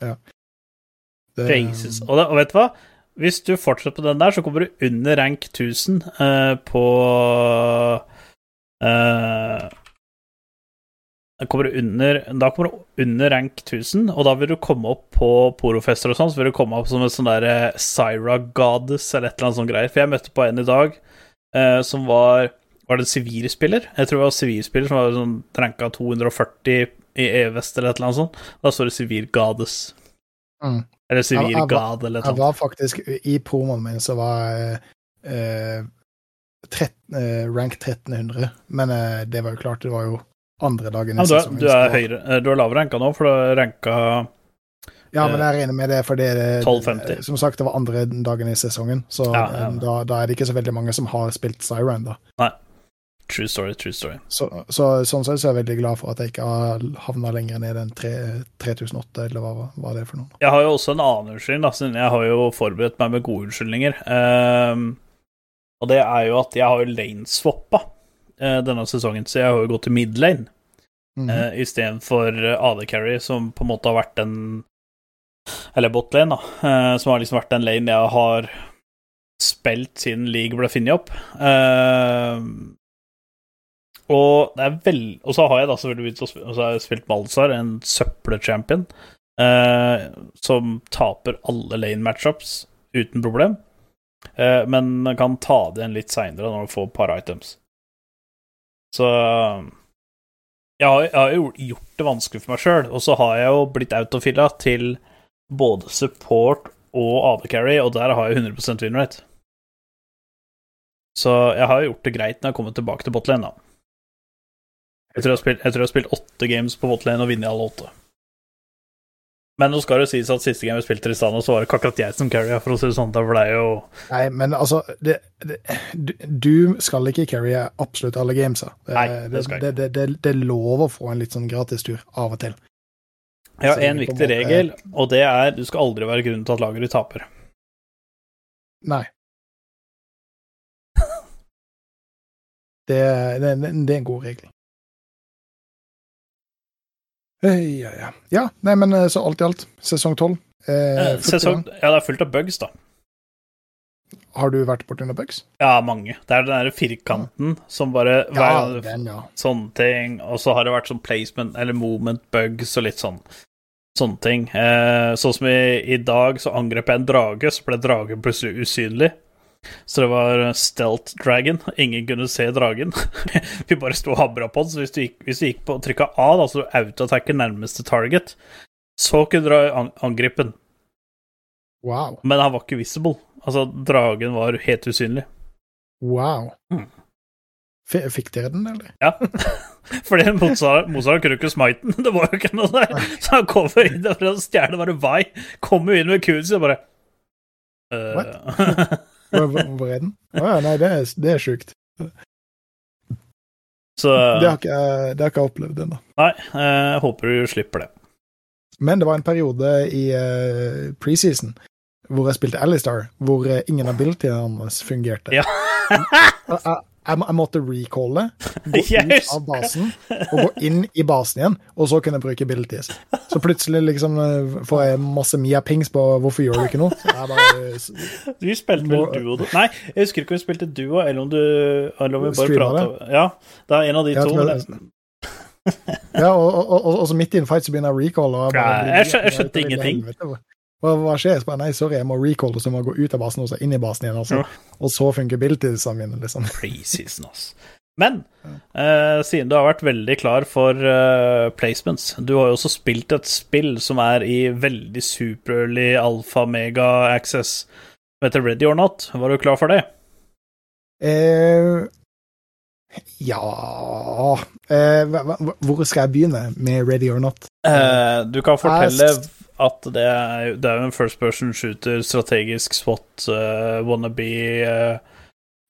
Det, Jesus. Og, det, og vet du hva? Hvis du fortsetter på den der, så kommer du under rank 1000 uh, på eh, da kommer du under, da kommer du under rank 1000, og da vil du komme opp på porofester og sånn, så vil du komme opp som en sånn derre Syra Goddess eller et eller annet sånt greier. For jeg møtte på en i dag eh, som var Var det en sivilspiller? Jeg tror det var sivilspiller som var sånn ranka 240 i E-vest eller et eller annet sånt. Da står det sivil Goddess. Mm. Eller Jeg- jeg var- god, eller noe sånt. var faktisk I promoen min så var jeg eh, 13, eh, rank 1300, men eh, det var jo klart, det var jo andre dagen Ja, i er, sesongen. du, er høyere, eh, du er lavere ranka nå, for du har ranka Ja, men jeg regner med det fordi det, 1250. Som sagt, det var andre dagen i sesongen, så Ja, ja. eh, Da, da er det ikke så veldig mange som har spilt Siren, da. Nei. True story, true story. Så, så sånn sett så er jeg veldig glad for at jeg ikke har havna lenger ned enn 3008, eller hva var det for noe? Jeg har jo også en annen unnskyldning, siden jeg har jo forberedt meg med gode unnskyldninger. Um, og det er jo at jeg har jo laneswappa denne sesongen, så jeg har jo gått til midlane. Mhm. uh, istedenfor AD Carry, som på en måte har vært den Eller botlane, da. eh, som har liksom vært den lane jeg har spilt siden league ble funnet opp. Eh, og det er vel Og så har jeg da selvfølgelig jeg spilt Balzar, en søppelchampion, eh, som taper alle lane matchups uten problem. Eh, men kan ta det igjen litt seinere når du får et par items. Så jeg har, jeg har jo gjort det vanskelig for meg sjøl, og så har jeg jo blitt autofilla til både support og AD carry, og der har jeg 100 winrate. Så jeg har gjort det greit når jeg kommer tilbake til botlane, da. Jeg tror jeg, har spilt, jeg har spilt åtte games på botlane og vunnet alle åtte. Men nå skal det sies at siste game vi spilte Tristana, så var det ikke akkurat jeg som carrya, for å si det sånn. Det ble jo Nei, men altså det, det, du- skal ikke carrye absolutt alle gamesa. Det, Nei, det skal jeg det, det, det, det er lov å få en litt sånn gratistur av og til. På en viktig regel, og det er du skal aldri være grunnen til at laget ditt taper. Nei. Det, det, det er en god regel. Ja, ja. ja, nei, men eh, så alt i alt, sesong tolv. Eh, Eh, Sesong. Ja, det er fullt av bugs, da. Har du vært borti noen bugs? Ja, mange. Det er den der firkanten som bare Ja, hver den, ja. sånne ting, og så har det vært sånn placement eller movement bugs og litt sånn sånne ting. Eh, sånn som i, i dag, så angrep jeg en drage, så ble dragen plutselig usynlig. Så det var stealth dragon. Ingen kunne se dragen. Vi bare sto og hamra på den, så hvis du gikk, hvis du gikk på trykka A, da, så du autoattacker nærmeste target, så kunne du an angripe den. Wow. Men han var ikke visible. Altså, dragen var helt usynlig. Wow. Mm. Fikk dere den, eller? Ja. Fordi Mozart, kunne ikke smite den. Det var jo ikke noe der. Så han kommer inn og for bare vei. Kommer inn med kuen sin og bare øh. Hvor, er den? Å ja, nei, det er, det er sjukt. Så Det har ikke det har ikke jeg opplevd ennå. Nei, eh, jeg håper du slipper det. Men det var en periode i uh, preseason hvor jeg spilte Alistar, hvor eh, ingen av abilityene hans fungerte. Ja. jeg, jeg, jeg, må- jeg måtte recalle, gå yes. ut av basen og gå inn i basen igjen, og så kunne jeg bruke abilities. Så plutselig liksom eh, får jeg masse Mia-pings på 'hvorfor gjør du ikke noe?' Bare Vi spilte vel duo da? Nei, jeg husker ikke om vi spilte duo, eller om du Eller om vi bare prata Ja, det er en av de Jeg to. men Ja, og, og, og, og så midt i en fight så begynner jeg å recalle. Jeg jeg skjønte ingenting. helvete. Hva, hva skjer? Så bare, nei, sorry, jeg må recalle, så jeg må gå ut av basen og så inn i basen igjen. Altså. Ja. Og så funker abilitiesene mine, liksom. Preseason, ass. Men eh, siden du har vært veldig klar for eh, placements Du har jo også spilt et spill som er i veldig superly alfa mega access, som heter Ready or Not. Var du klar for det? Eh, ja eh, Hvor skal jeg begynne med Ready or Not? Eh, du kan fortelle Jeg- at det er, det er jo en first person shooter, strategisk SWAT, uh, wannabe uh...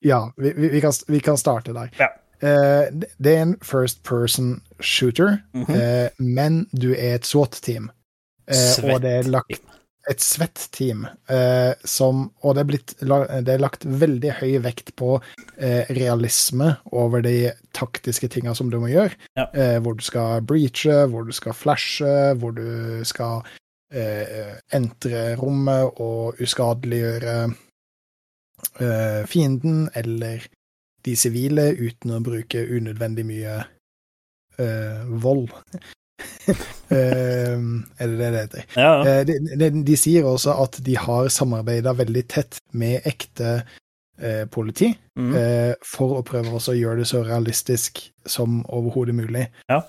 Ja, vi, vi, kan, vi kan starte der. Ja. Uh, det- er en first person shooter, mhm. eh, men du er et SWAT-team. Og det er lagt et svett team som Og det er, blitt, det er lagt veldig høy vekt på realisme over de taktiske tinga som du må gjøre. Ja. Hvor du skal breache, hvor du skal flashe, hvor du skal eh, entre rommet og uskadeliggjøre eh, fienden eller de sivile uten å bruke unødvendig mye eh, vold. Eh, er det det det heter? Ja. Eh, de, de, de sier også at de har samarbeida veldig tett med ekte eh, politi, mm. for å prøve også å gjøre det så realistisk som overhodet mulig. Ja.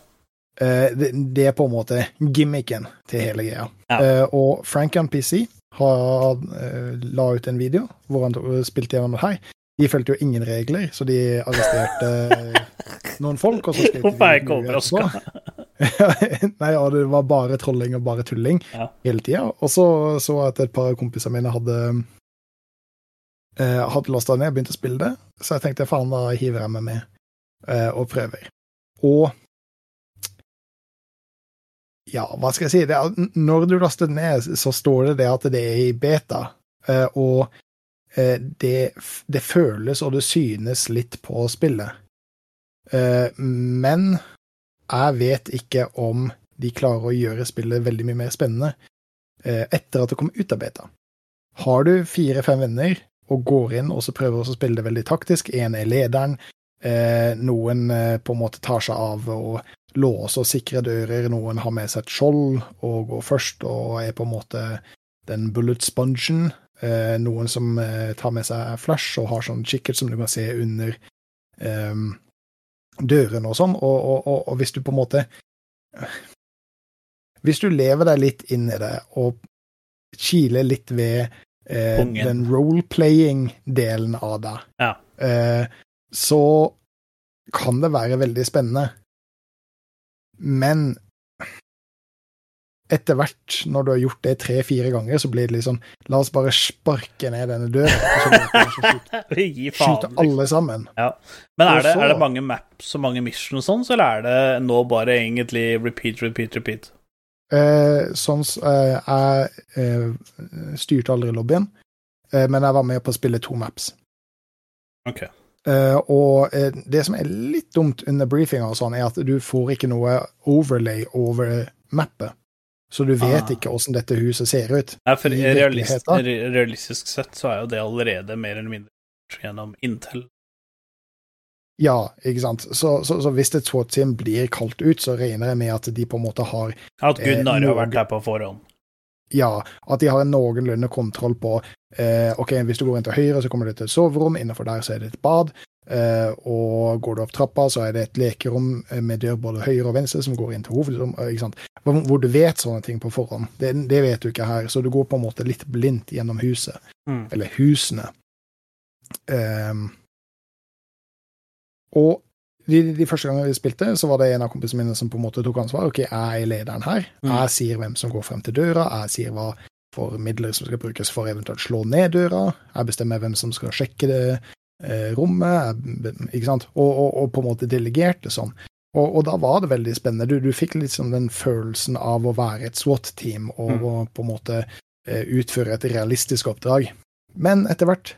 Eh, det, er på en måte gimmicken til hele greia. Ja. Eh, og Frankan PC har, eh, la ut en video hvor han spilte gjennom det her. De fulgte jo ingen regler, så de arresterte noen folk. og så skrev de? Nei, ja, det var bare trolling og bare tulling Ja. hele tida. Og så så jeg at et par av kompisene mine hadde eh, hadde lasta ned og begynt å spille det, så jeg tenkte faen, da hiver jeg meg med eh, og prøver. Og ja, hva skal jeg si? Er, når du laster det ned, så står det det at det er i beta, eh, og eh, det, det føles og det synes litt på spillet. Eh, men jeg vet ikke om de klarer å gjøre spillet veldig mye mer spennende etter at det kom ut av beta. Har du fire-fem venner og går inn og så prøver å spille det veldig taktisk, én er lederen, noen på en måte tar seg av å låse og sikre dører, noen har med seg et skjold og går først og er på en måte den bullet spongen, eh, noen som eh, tar med seg flash og har sånn kikkert som du kan se under eh, dørene og sånn, og, og, og, og hvis du på en måte Hvis du lever deg litt inn i det og kiler litt ved eh, den role-playing-delen av det, Ja. eh, så kan det være veldig spennende. Men etter hvert, når du har gjort det tre-fire ganger, så blir det liksom La oss bare sparke ned denne døren, og så skyter liksom. alle sammen. Men er det, er det mange maps og mange missions og sånn, så eller er det nå bare egentlig repeat, repeat, repeat? Eh, sånn eh, Jeg eh, styrte aldri lobbyen, eh, men jeg var med på å spille to maps. Ok. Eh, og eh, det som er litt dumt under briefinga, og sånn, er at du får ikke noe overlay over mappet. Så du vet Ah. ikke åssen dette huset ser ut. Nei, for realist, realistisk sett så er jo det allerede mer eller mindre gjennom Intel. Ja, ikke sant. Så, så, så hvis et SWAT-team blir kalt ut, så regner jeg med at de på en måte har At Eh, Gunnar har vært der på forhånd. Ja, at de har en noenlunde kontroll på eh, OK, hvis du går inn til høyre, så kommer du til et soverom, innenfor der så er det et bad. Eh, og går du opp trappa, så er det et lekerom eh, med dør både høyre og venstre som går inn til hovedrom. Ikke sant? Hvor, hvor du vet sånne ting på forhånd. Det, det vet du ikke her, så du går på en måte litt blindt gjennom huset. Mm. Eller husene. Um, og de, de første gangene vi spilte, så var det en av kompisene mine som på en måte tok ansvar. OK, jeg er lederen her. Mm. Jeg sier hvem som går frem til døra. Jeg sier hva for midler som skal brukes for eventuelt slå ned døra. Jeg bestemmer hvem som skal sjekke det eh, rommet, jeg, ikke sant? Og, og, og på en måte delegerte sånn. Og, og da var det veldig spennende. Du, du fikk liksom den følelsen av å være et SWAT-team og, Mm. og på en måte eh, utføre et realistisk oppdrag. Men etter hvert,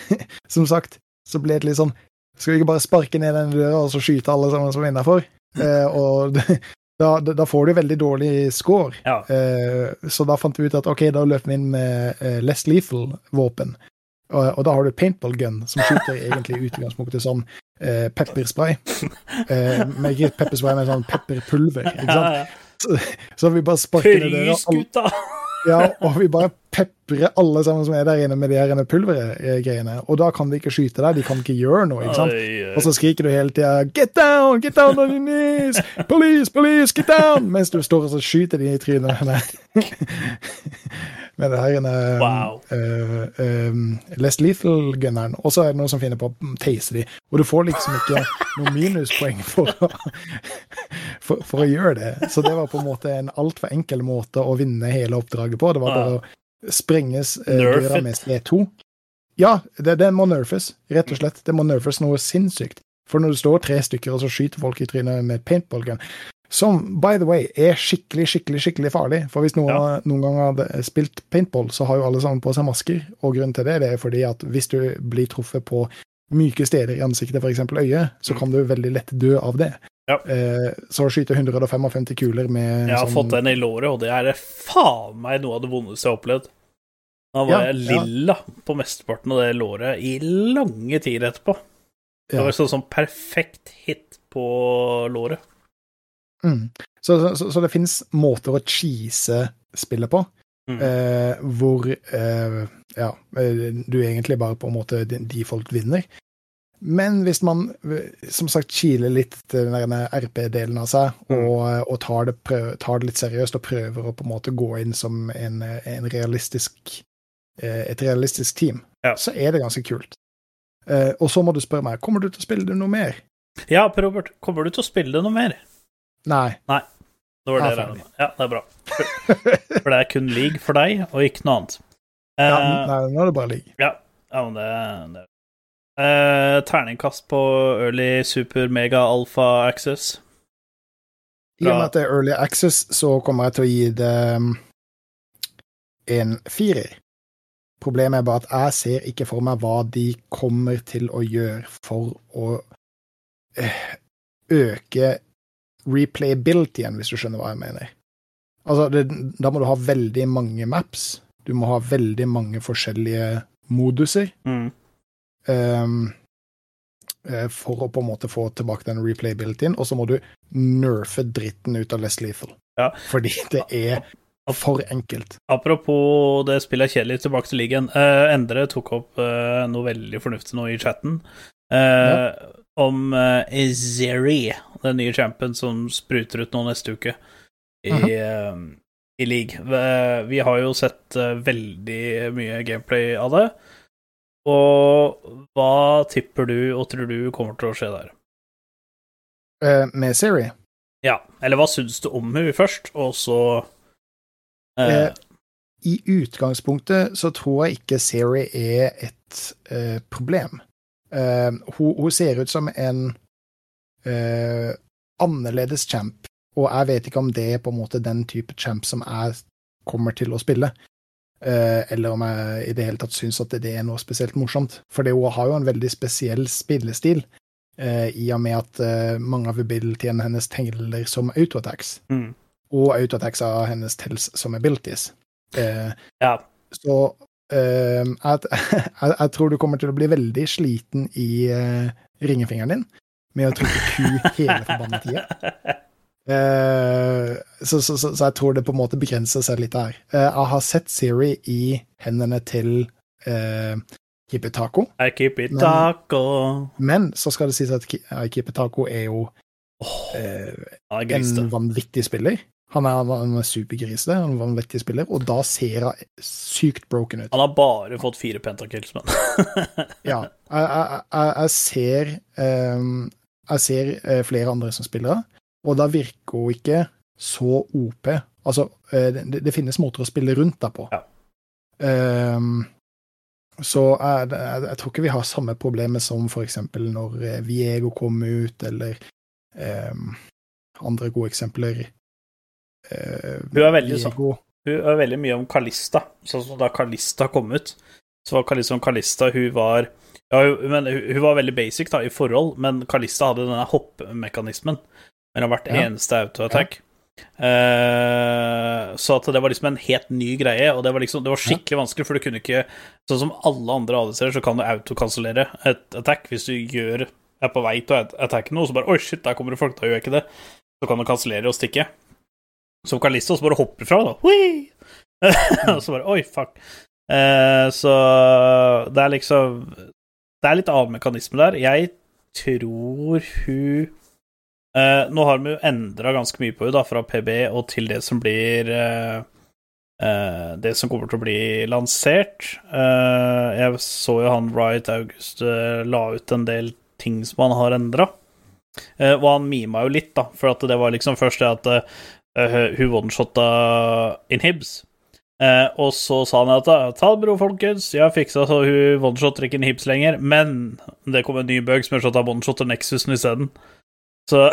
som sagt, så ble det litt sånn Skal vi ikke bare sparke ned den døra og så skyte alle sammen som er innafor? Eh, og da, da, får du veldig dårlig score. Ja. Uh, så da fant vi ut at ok, da løper vi inn med uh, less lethal våpen. Og, og da har du paintball gun, som skyter egentlig i utgangspunktet som uh, pepperspray. Uh, med pepperspray, men sånn pepperpulver. Ikke sant? Så vi bare sparker ned døra! Ja, og vi bare peprer alle sammen som er der inne med de her pulvergreiene. Og da kan de ikke skyte deg, de kan ikke gjøre noe. ikke sant? Og så skriker du hele tida 'get down, get down on your knees', 'police, police, get down', mens du står og så skyter de i trynet med, det her uh, Wow. less lethal-gunneren. Og så er det noen som finner på å tase de, og du får liksom ikke noe minuspoeng for å, for, for å gjøre det. Så det var på en måte en altfor enkel måte å vinne hele oppdraget på. Det var bare å sprenges eh, døra med C2. Ja, det, det må nerfes, rett og slett. Det må nerfes noe sinnssykt. For når du står tre stykker, og så skyter folk i trynet med paintball gun Som, by the way, er skikkelig, skikkelig skikkelig farlig. For hvis noen, Ja. noen gang hadde spilt paintball, så har jo alle sammen på seg masker. Og grunnen til det, det er fordi at hvis du blir truffet på myke steder i ansiktet, f.eks. øyet, så Mm. kan du veldig lett dø av det. Ja. Eh, så å skyte 155 kuler med Jeg har sånn- fått den i låret, og det er faen meg noe av det vondeste jeg har opplevd. Da var Ja, jeg ja. lilla på mesteparten av det låret i lange tider etterpå. Det Ja. var sånn sånn perfekt hit på låret. Mm. Så, så, så, det finnes måter å cheese spillet på, Mm. eh, hvor eh, ja, eh, du egentlig bare på en måte default vinner. Men hvis man eh, som sagt kiler litt til den RP-delen av seg, Mm. og, og tar, det prøv, tar det litt seriøst og prøver å på en måte gå inn som en, en realistisk, eh, et realistisk team, Ja. så er det ganske kult. Eh, og så må du spørre meg, kommer du til å spille det noe mer? Ja, Per Robert, kommer du til å spille det noe mer? Nei. Det var det jeg regna med. Ja, det er bra. For det er kun league for deg, og ikke noe annet. Ja, Eh, nei, nå er det bare league. Ja, ja men det, det. Uh, Terningkast på Early Super Mega Alpha Access. I og med at det er early access, så kommer jeg til å gi det en firer. Problemet er bare at jeg ser ikke for meg hva de kommer til å gjøre for å eh, øke replayabilityen, hvis du skjønner hva jeg mener. Altså, det, da må du ha veldig mange maps. Du må ha veldig mange forskjellige moduser. Mm. eh, for å på en måte få tilbake den replayabilityen, og så må du nerfe dritten ut av Less Lethal. Ja. Fordi det er for enkelt. Apropos det spillet er kjedelig, tilbake til ligaen. Uh, Endre tok opp uh, noe veldig fornuftig nå i chatten. eh, Om uh, Zeri, den nye champion som spruter ut nå neste uke i, eh, i league. Vi, vi har jo sett eh, veldig mye gameplay av det. Og hva tipper du og tror du kommer til å skje der? Eh, med Siri Ja, eller hva syns du om henne først, og så eh, Eh, I utgangspunktet så tror jeg ikke Siri er et eh, problem. Eh, hun, hun ser ut som en uh, annerledes champ, og jeg vet ikke om det er på en måte den type champ som jeg kommer til å spille. Uh, eller om jeg i det hele tatt syns at det er noe spesielt morsomt. For hun har jo en veldig spesiell spillestil, i og med at mange av abilityene hennes teller som autoattacks mm, og autoattacks av hennes tells som abilities. Ja. så jeg, jeg tror du kommer til å bli veldig sliten i eh, ringefingeren din med å trykke Q hele forbanna tida. Eh, så, så, så, så jeg tror det på en måte begrenser seg litt der. Eh, jeg har sett Siri i hendene til Kipetako, I keep it Men- men så skal det sies at Ki- Kipetako er jo oh, en vanvittig spiller. Han er, en supergris, det. han en vanvittig spiller, og da ser han sykt broken ut. Han har bare fått fire pentakills, men Ja, jeg, jeg, jeg, ser um, Jeg ser eh, flere andre som spillere, og da virker hun ikke så OP. Altså, eh, det, det finnes måter å spille rundt deg på. Ja. Um, så jeg, jeg, tror ikke vi har samme problemet som eksempel når eh, Viego kom ut, eller um, andre gode eksempler. Eh, Hun er veldig sånn. Hun er veldig mye om Kalista. Sånn som da Kalista kom ut, så var Kalista Kalista Hun var ja, hun, men hun, var veldig basic da, i forhold, men Kalista hadde denne hoppmekanismen mellom hvert Ja. eneste autoattack. Eh, så at det var liksom en helt ny greie, og det var liksom Det var skikkelig vanskelig, for du kunne ikke Sånn som alle andre ADC-er, så kan du autokansellere et attack hvis du gjør er på vei til å at- attacke noe, så bare Oi, shit, der kommer det folk, da gjør jeg ikke det. Så kan du kansellere og stikke. Som Kalista, så bare hopper fra, da. Og så bare Oi, fuck. Uh, så det er liksom Det er litt avmekanisme der. Jeg tror hun uh, Nå har vi jo endra ganske mye på henne, da, fra PB og til det som blir uh, Det som kommer til å bli lansert. Jeg så jo han Riot August la ut en del ting som han har endra. Og han mima jo litt, da, for at det var liksom først det at eh, hun one-shotta Inhibs. Eh, og så sa han at ta det bro, folkens, jeg har fiksa så hun one-shotter ikke Inhibs lenger, men det kom en ny bug som gjør så at han one-shotter Nexusen isteden. Så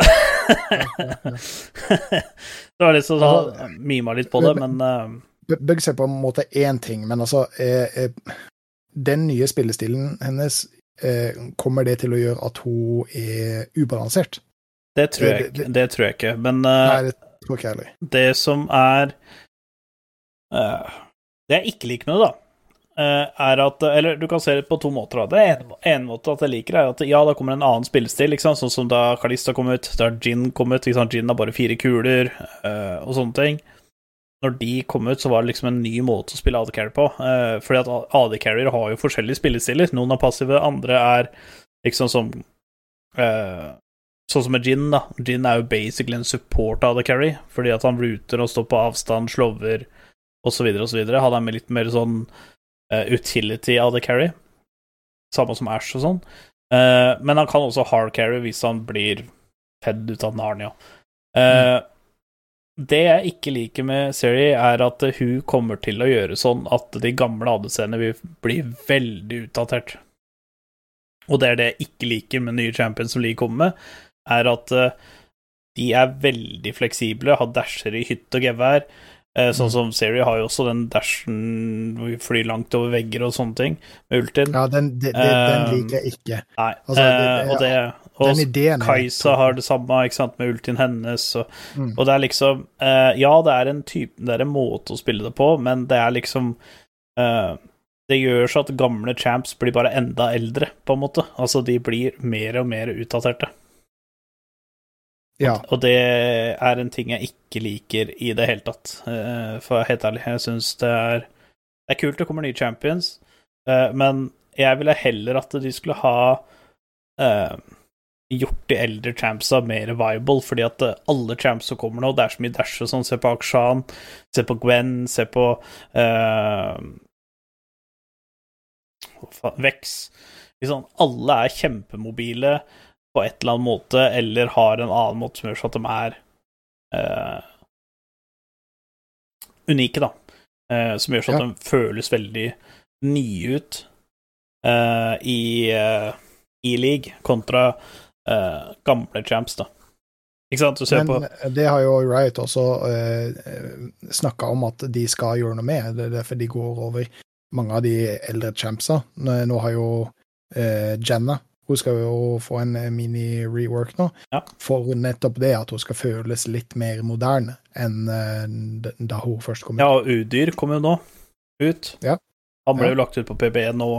Det var litt sånn Han mima litt på det, men uh... Bu- Bugs er på en måte én ting, men altså eh, eh, Den nye spillestilen hennes, eh, kommer det til å gjøre at hun er ubalansert? det tror jeg, Det- det- det tror jeg ikke. Men uh... Nei, det heller. det som er uh, Det jeg ikke liker med det, da, eh, er at Eller du kan se det på to måter. Det ene, en måte at jeg liker, er at ja, da kommer en annen spillestil, sant? sånn som da Kalista kom ut, da Gin kom ut. Liksom. Gin har bare fire kuler, uh, og sånne ting. Når de kom ut, så var det liksom en ny måte å spille AD Carry på. Eh, fordi at AD Carrier har jo forskjellige spillestiler. Noen er passive, andre er liksom som Sånn som med Gin, da. Gin er jo basically en support av The Carry, fordi at han router og står på avstand, slover osv. osv. Han er med litt mer sånn uh, utility The Carry, samme som Ash og sånn. Uh, men han kan også hard carry hvis han blir fedd ut av Narnia. Eh, Det jeg ikke liker med Seri, er at hun kommer til å gjøre sånn at de gamle ADC-ene vil bli veldig utdatert. Og det er det jeg ikke liker med nye champions som Lee kommer med, er at eh, de er veldig fleksible, har dasher i hytte og gevær. Eh, sånn som Seri har jo også den dashen hvor vi flyr langt over vegger og sånne ting, med ultin. Ja, den, det, den Eh, liker jeg ikke. Nei, Altså, det- og, det, Og ideen Kajsa har det samme ikke sant, med ultien hennes. Og, Mm. og det er liksom Ja, det er en type Det er en måte å spille det på, men det er liksom Det gjør så at gamle champs blir bare enda eldre, på en måte. Altså, de blir mer og mer utdaterte. Ja. Og det er en ting jeg ikke liker i det hele tatt, eh, for helt ærlig. Jeg syns det er Det er kult det kommer nye champions, eh, men jeg ville heller at de skulle ha eh, gjort de eldre champsa mer viable, fordi at alle champs som kommer nå, det er så mye dash og sånn. Se på Akshan, se på Gwen, se på uh, Vex. Liksom, alle er kjempemobile på et eller annet måte, eller har en annen måte som gjør at de er eh, unike, da. Eh, som gjør så at Ja. de føles veldig nye ut eh, i, eh, i league, kontra eh, gamle champs, da. Ikke sant? Du ser Men på det har jo Riot også uh, snakka om at de skal gjøre noe med. Det er derfor de går over mange av de eldre champsa. Nå, har jo uh, Jenna Hun skal jo få en mini-rework nå. Ja. For nettopp det at hun skal føles litt mer moderne enn eh, da hun først kom ut. Ja, og Udyr kommer jo nå ut. Ja. Han ble jo lagt ut på PB nå.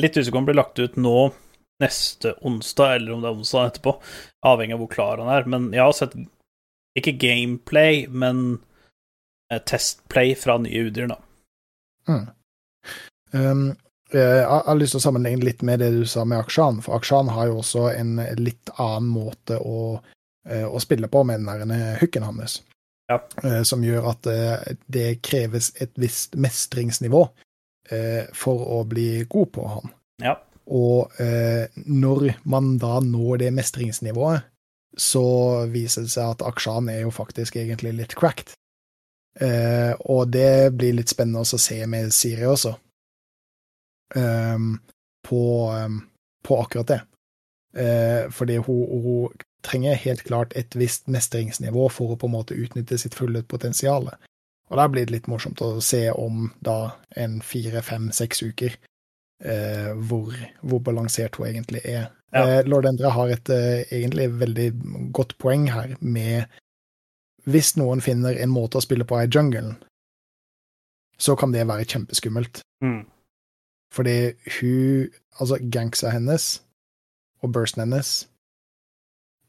Litt usikker på om han blir lagt ut nå neste onsdag, eller om det er onsdag etterpå. Avhengig av hvor klar han er. Men jeg har sett ikke gameplay, men eh, testplay fra nye Udyr, da. Mm. Um, eh, jeg har lyst til å sammenligne litt med det du sa med Akshan, for Akshan har jo også en litt annen måte å, eh, å spille på med den der hooken hans. Ja. Eh, Som gjør at eh, det kreves et visst mestringsnivå eh, for å bli god på han. Ja. Og eh, når man da når det mestringsnivået, så viser det seg at Akshan er jo faktisk egentlig litt cracked. Eh, og det blir litt spennende å se med Siri også, Ehm, på, um, på akkurat det. Uh, fordi hun, hun trenger helt klart et visst mestringsnivå for å på en måte utnytte sitt fulle potensial. Og der blir det litt morsomt å se om da en fire, fem, seks uker uh, hvor, hvor balansert hun egentlig er. Ja. Uh, Lord Endre har et egentlig veldig godt poeng her med Hvis noen finner en måte å spille på i jungelen, så kan det være kjempeskummelt. Mm. Fordi hun Altså, gangsa hennes og bursten hennes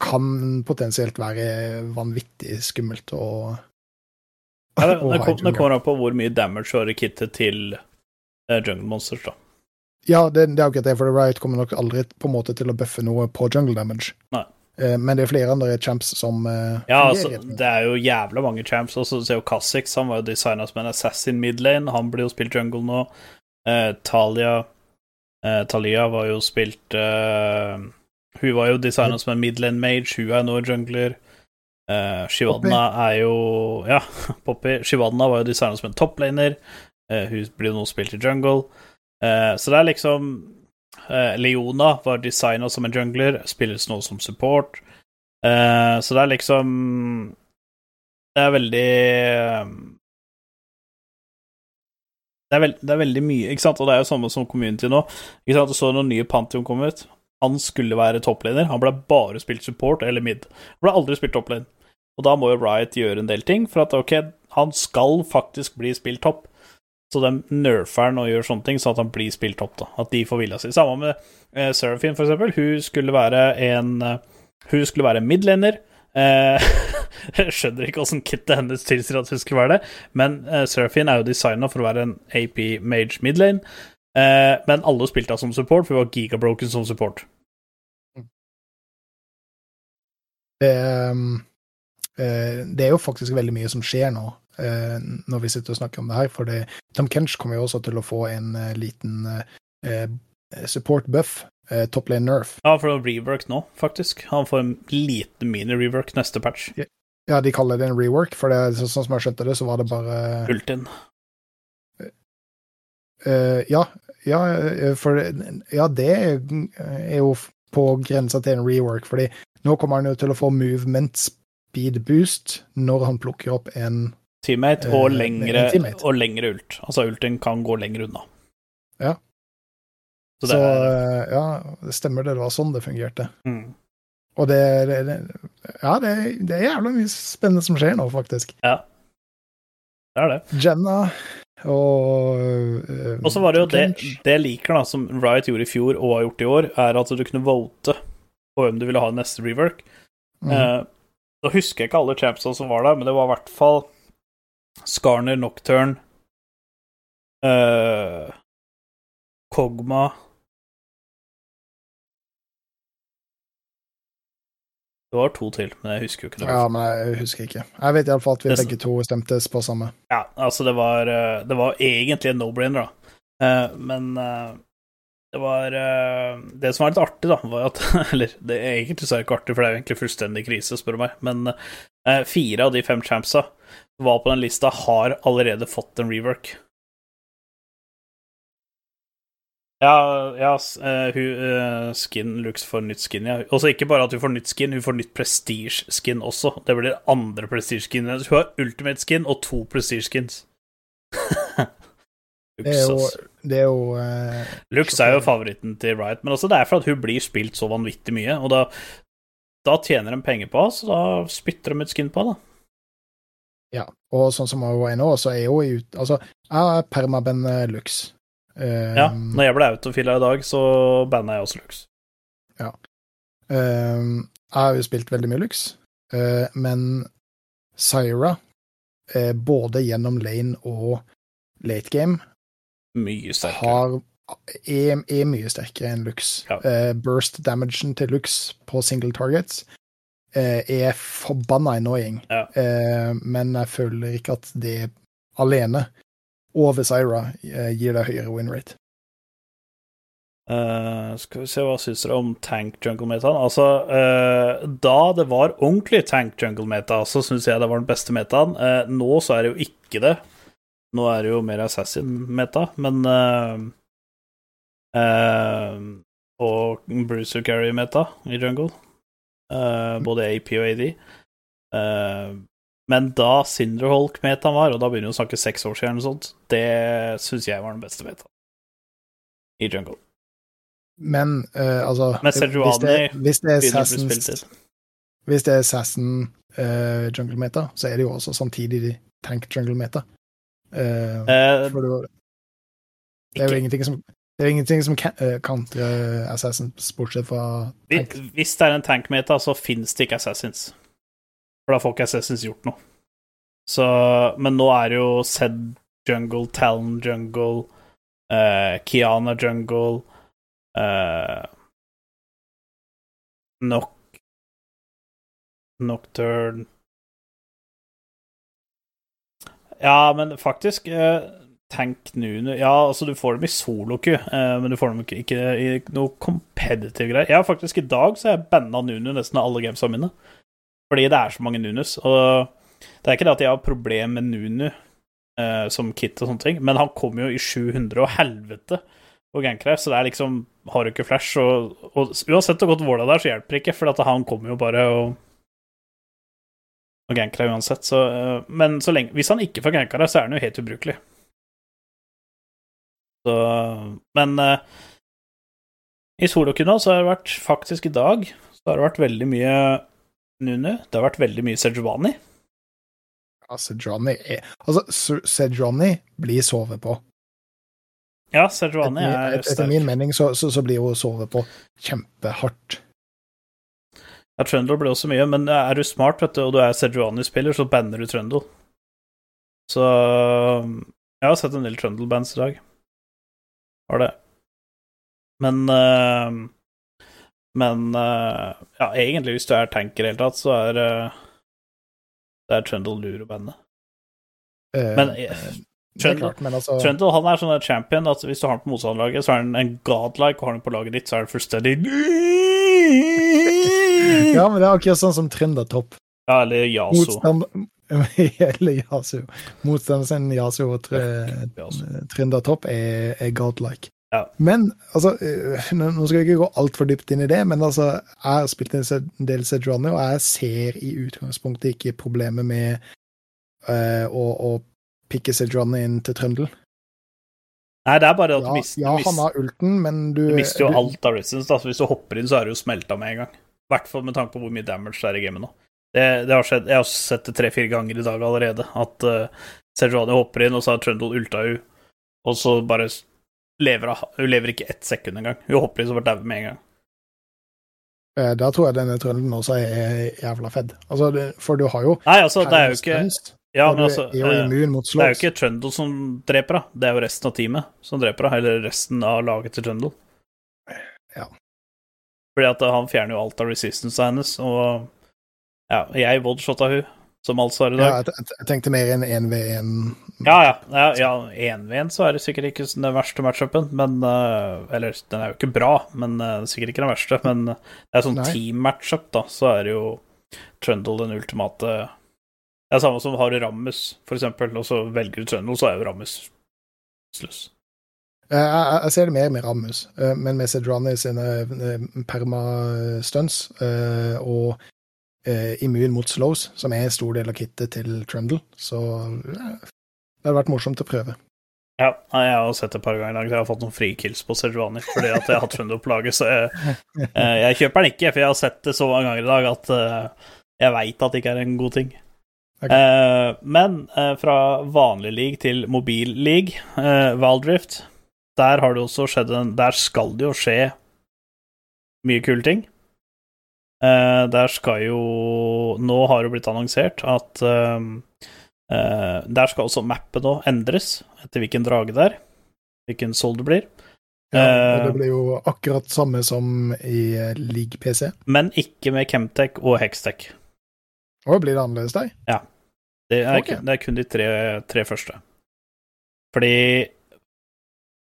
kan potensielt være vanvittig skummelt å Ja, det, det, kom, det kommer an på hvor mye damage du har i kittet til uh, Jungle Monsters, da. Ja, det, det er akkurat det, for Riot kommer nok aldri på en måte til å buffe noe på jungle damage. Nei. Eh, men det er flere andre champs som eh, Ja, altså, det er jo jævla mange champs. Også, du ser jo Kassix, han var jo designa som en assassin midlane. Han blir jo spilt jungle nå. Eh, Talia eh, Talia var jo spilt eh, Hun var jo designa som en midland mage, hun er nå jungler. Eh, Shivadna er jo Ja, Poppy. Shivadna var jo designa som en toplaner. Eh, hun blir nå spilt i jungle. Eh, så det er liksom eh, Leona var designa som en jungler, spilles nå som support. Eh, så det er liksom Det er veldig det er, veld, det er veldig mye, ikke sant? Og det er jo samme som community nå. Ikke sant? Du så når nye Pantheon kom ut. Han skulle være toppleder. Han ble bare spilt support eller mid. Han ble aldri spilt toppleder. Og da må jo Riot gjøre en del ting for at ok, han skal faktisk bli spilt topp. Så de nerfer han og gjør sånne ting, sånn at han blir spilt topp. da At de får vilja si. Samme med eh, Seraphine, for eksempel. Hun skulle være en eh, Hun skulle være midlaner. Eh, jeg skjønner ikke åssen kittet hennes tilsier at hun skulle være det, men eh, Seraphine er jo designa for å være en AP mage midlane. Eh, men alle spilte henne som support, for hun var gigabroken som support. Det, um, eh, det er jo faktisk veldig mye som skjer nå, eh, når vi sitter og snakker om det her. For Tom Kench kommer jo også til å få en liten support buff, eh, top lane nerf. Ja, for det var rework nå, faktisk. Han får en liten mini-rework neste patch. Ja, de kaller det en rework, for det, så, sånn som jeg skjønte det, så var det bare Ultin. Uh, Ja, ja, eh, for Ja, det er jo på grensa til en rework, fordi nå kommer han jo til å få movement speed boost når han plukker opp en Teammate og Eh, lengre, uh, teammate. og lengre ult. Altså, ulten kan gå lenger unna. Så Så, det er så ja, det stemmer det. Var sånn det fungerte. mm. Og det, det Ja, det, det er jævla mye spennende som skjer nå, faktisk. Ja. Det er det. Jenna og uh, Og så var det jo det, det jeg liker, da, som Riot gjorde i fjor og har gjort i år, er at du kunne vote på hvem du ville ha i neste rework. Mhm. Eh, da husker jeg ikke alle champsene som var der, men det var i hvert fall Skarner, Nocturne uh, Kogma Det var to til, men jeg husker jo ikke det. Ja, men jeg husker ikke. Jeg vet iallfall at vi begge to stemtes på samme. Ja, altså, det var, eh, det var egentlig en no-brainer, da. Eh, Men eh, det var Det som var litt artig, da, var at Eller det er egentlig så er det ikke artig, for det er jo egentlig fullstendig krise, spør du meg, men fire av de fem champsa var på den lista, har allerede fått en rework. Ja, ja s- eh, hun, uh, Skin Lux får nytt skin, ja. Også ikke bare at hun får nytt skin, hun får nytt prestige-skin også. Det blir andre prestige-skin. Hun har ultimate skin og to prestige-skins. Det er jo, det er jo uh, Lux er jo favoritten til Riot, men også det er for at hun blir spilt så vanvittig mye, og da, da tjener de penger på henne, så da spytter de ut skin på henne. Ja. Og sånn som hun er nå, så er hun i ut... Altså, jeg er permaben eh, Lux. Eh, Ja, når jeg ble autofila i dag, så banna jeg også Lux. eh, jeg har jo spilt veldig mye Lux, uh, men Syra, uh, både gjennom lane og late game, Mye sterkere. har, er, er mye sterkere enn Lux. Ja. Uh, burst damagen til Lux på single targets er forbanna annoying, Ja. men jeg føler ikke at det alene over Syra eh, gir deg høyere win rate. Eh, skal vi se, hva syns dere om tank jungle-metaen? Altså, uh, da det var ordentlig tank jungle-meta, så syns jeg det var den beste metaen. Uh, nå så er det jo ikke det. Nå er det jo mer assassin-meta, men Og Bruce Carry-meta i jungle. Både AP og AD. Eh, men da Cinderholk-metaen var, og da begynner vi å snakke seks år siden, eller sånt, det syns jeg var den beste metaen i jungle. Men uh, altså Men hvis det, hvis det er inn. Hvis det er Assassin uh, jungle meta, så er det jo også samtidig tank jungle meta. Uh, Eh, det, det er jo ingenting som det er ingenting som counter eh, Assassins, bortsett fra tank. hvis det er en tankmeta, så finnes det ikke assassins. For da får ikke assassins gjort noe. Så Men nå er det jo Zed jungle, Talon jungle, eh, Kiana jungle eh, Nok Nocturne Ja, men faktisk eh, Tank Nunu Ja, altså, du får dem i soloku, eh, men du får dem ikke, ikke i noe competitive greier. Har faktisk I dag så jeg banna Nunu nesten av alle gamesa mine. Fordi det er så mange Nunus. Og det er ikke det at jeg har problem med Nunu eh, som kit og sånne ting, men han kommer jo i 700 og helvete på Gankreif, så det er liksom Har du ikke flash, og, og uansett hvor godt Våla der, så hjelper det ikke, for han kommer jo bare og og gankra uansett, så eh, Men så lenge, hvis han ikke får ganka deg, så er han jo helt ubrukelig. Så Men eh, i soloku så har det vært faktisk i dag så har det vært veldig mye Nunu. Det har vært veldig mye Sejuani. Ja, Sejuani er Altså, Se- Sejuani blir sovet på. Ja, Sejuani er sterk. etter min mening så, så, så blir hun sovet på kjempehardt. Ja, Trundle blir også mye, men er du smart, vet du, og du er Sejuani-spiller, så banner du Trundle. Så jeg har sett en del Trundle-bands i dag. Har det. Men eh, Men eh, ja, egentlig, hvis du er tanker i det hele tatt, så er eh, det er Trundle Luro-bandet. Eh, Men Trundle, klart, men altså Trundle han er sånn der champion at hvis du har han på motstanderlaget, så er han en godlike, og har han på laget ditt, så er det fullstendig Ja, men det er akkurat sånn som Trøndertopp. Ja, eller Yasu. Motstand... Eller Yasu. Motstanderen sin Yasu og. Trøndertopp er, er godlike. Ja. Men altså, eh, nå skal jeg ikke gå altfor dypt inn i det, men altså, jeg har spilt en del del Sejuani, og jeg ser i utgangspunktet ikke problemet med uh, å, å pikke Sejuani inn til Trøndel. Nei, det er bare at Ja, du mister, ja, han har ulten, men du du mister jo du- alt av resistance. Altså, hvis du hopper inn, så er du jo smelta med en gang. I hvert fall med tanke på hvor mye damage det er i gamet nå. Det, det har skjedd, Jeg har sett det tre-fire ganger i dag allerede, at uh, Sejuani hopper inn, og så har Trøndel ulta jo, og så bare lever hun lever ikke ett sekund engang. Hun hopper liksom bare dauer med en gang. eh, Da tror jeg denne trønderen også er jævla fedd. Altså, det, for du har jo Nei, altså, det er jo ikke Ja, men altså er jo eh, Det er jo ikke Trundle som dreper henne, det er jo resten av teamet som dreper henne, eller resten av laget til Trundle. Ja. Fordi at han fjerner jo alt av resistance hennes, og ja, jeg one-shotta hun, som alt sa i Ja, dag. jeg, jeg- tenkte mer enn 1v1. Ja, ja. ja, ja 1v1 så er det sikkert ikke den verste matchupen, men eh, Eller, den er jo ikke bra, men eh, er sikkert ikke den verste. Men det er sånn team-matchup, da, så er det jo Trundle den ultimate Det er samme som har Rammus, for eksempel, og så velger du Trundle, så er jo Rammus sluss. Jeg, Jeg, jeg ser det mer med Rammus, eh, men med Sedrani sine eh, perma-stunts eh, og eh, immun mot slows, som er en stor del av kittet til Trundle, så eh, det hadde vært morsomt å prøve. Ja, jeg har sett det et par ganger i dag. Jeg har fått noen free kills på Sejuani fordi at jeg har hatt Trundle på laget, så jeg, eh, jeg kjøper den ikke, for jeg har sett det så mange ganger i dag at eh, jeg veit at det ikke er en god ting. Ok. Eh, men fra vanlig league til mobil league, Valdrift, der har det også skjedd en Der skal det jo skje mye kule ting. Eh, der skal jo Nå har det blitt annonsert at uh, uh, Der skal også mappet nå endres etter hvilken drage det er. Hvilken soul det blir. Ja, og det blir jo akkurat samme som i League PC. Men ikke med Chemtech og Hextech. Og blir det annerledes der? Det er, okay. det er kun de tre, tre første. Fordi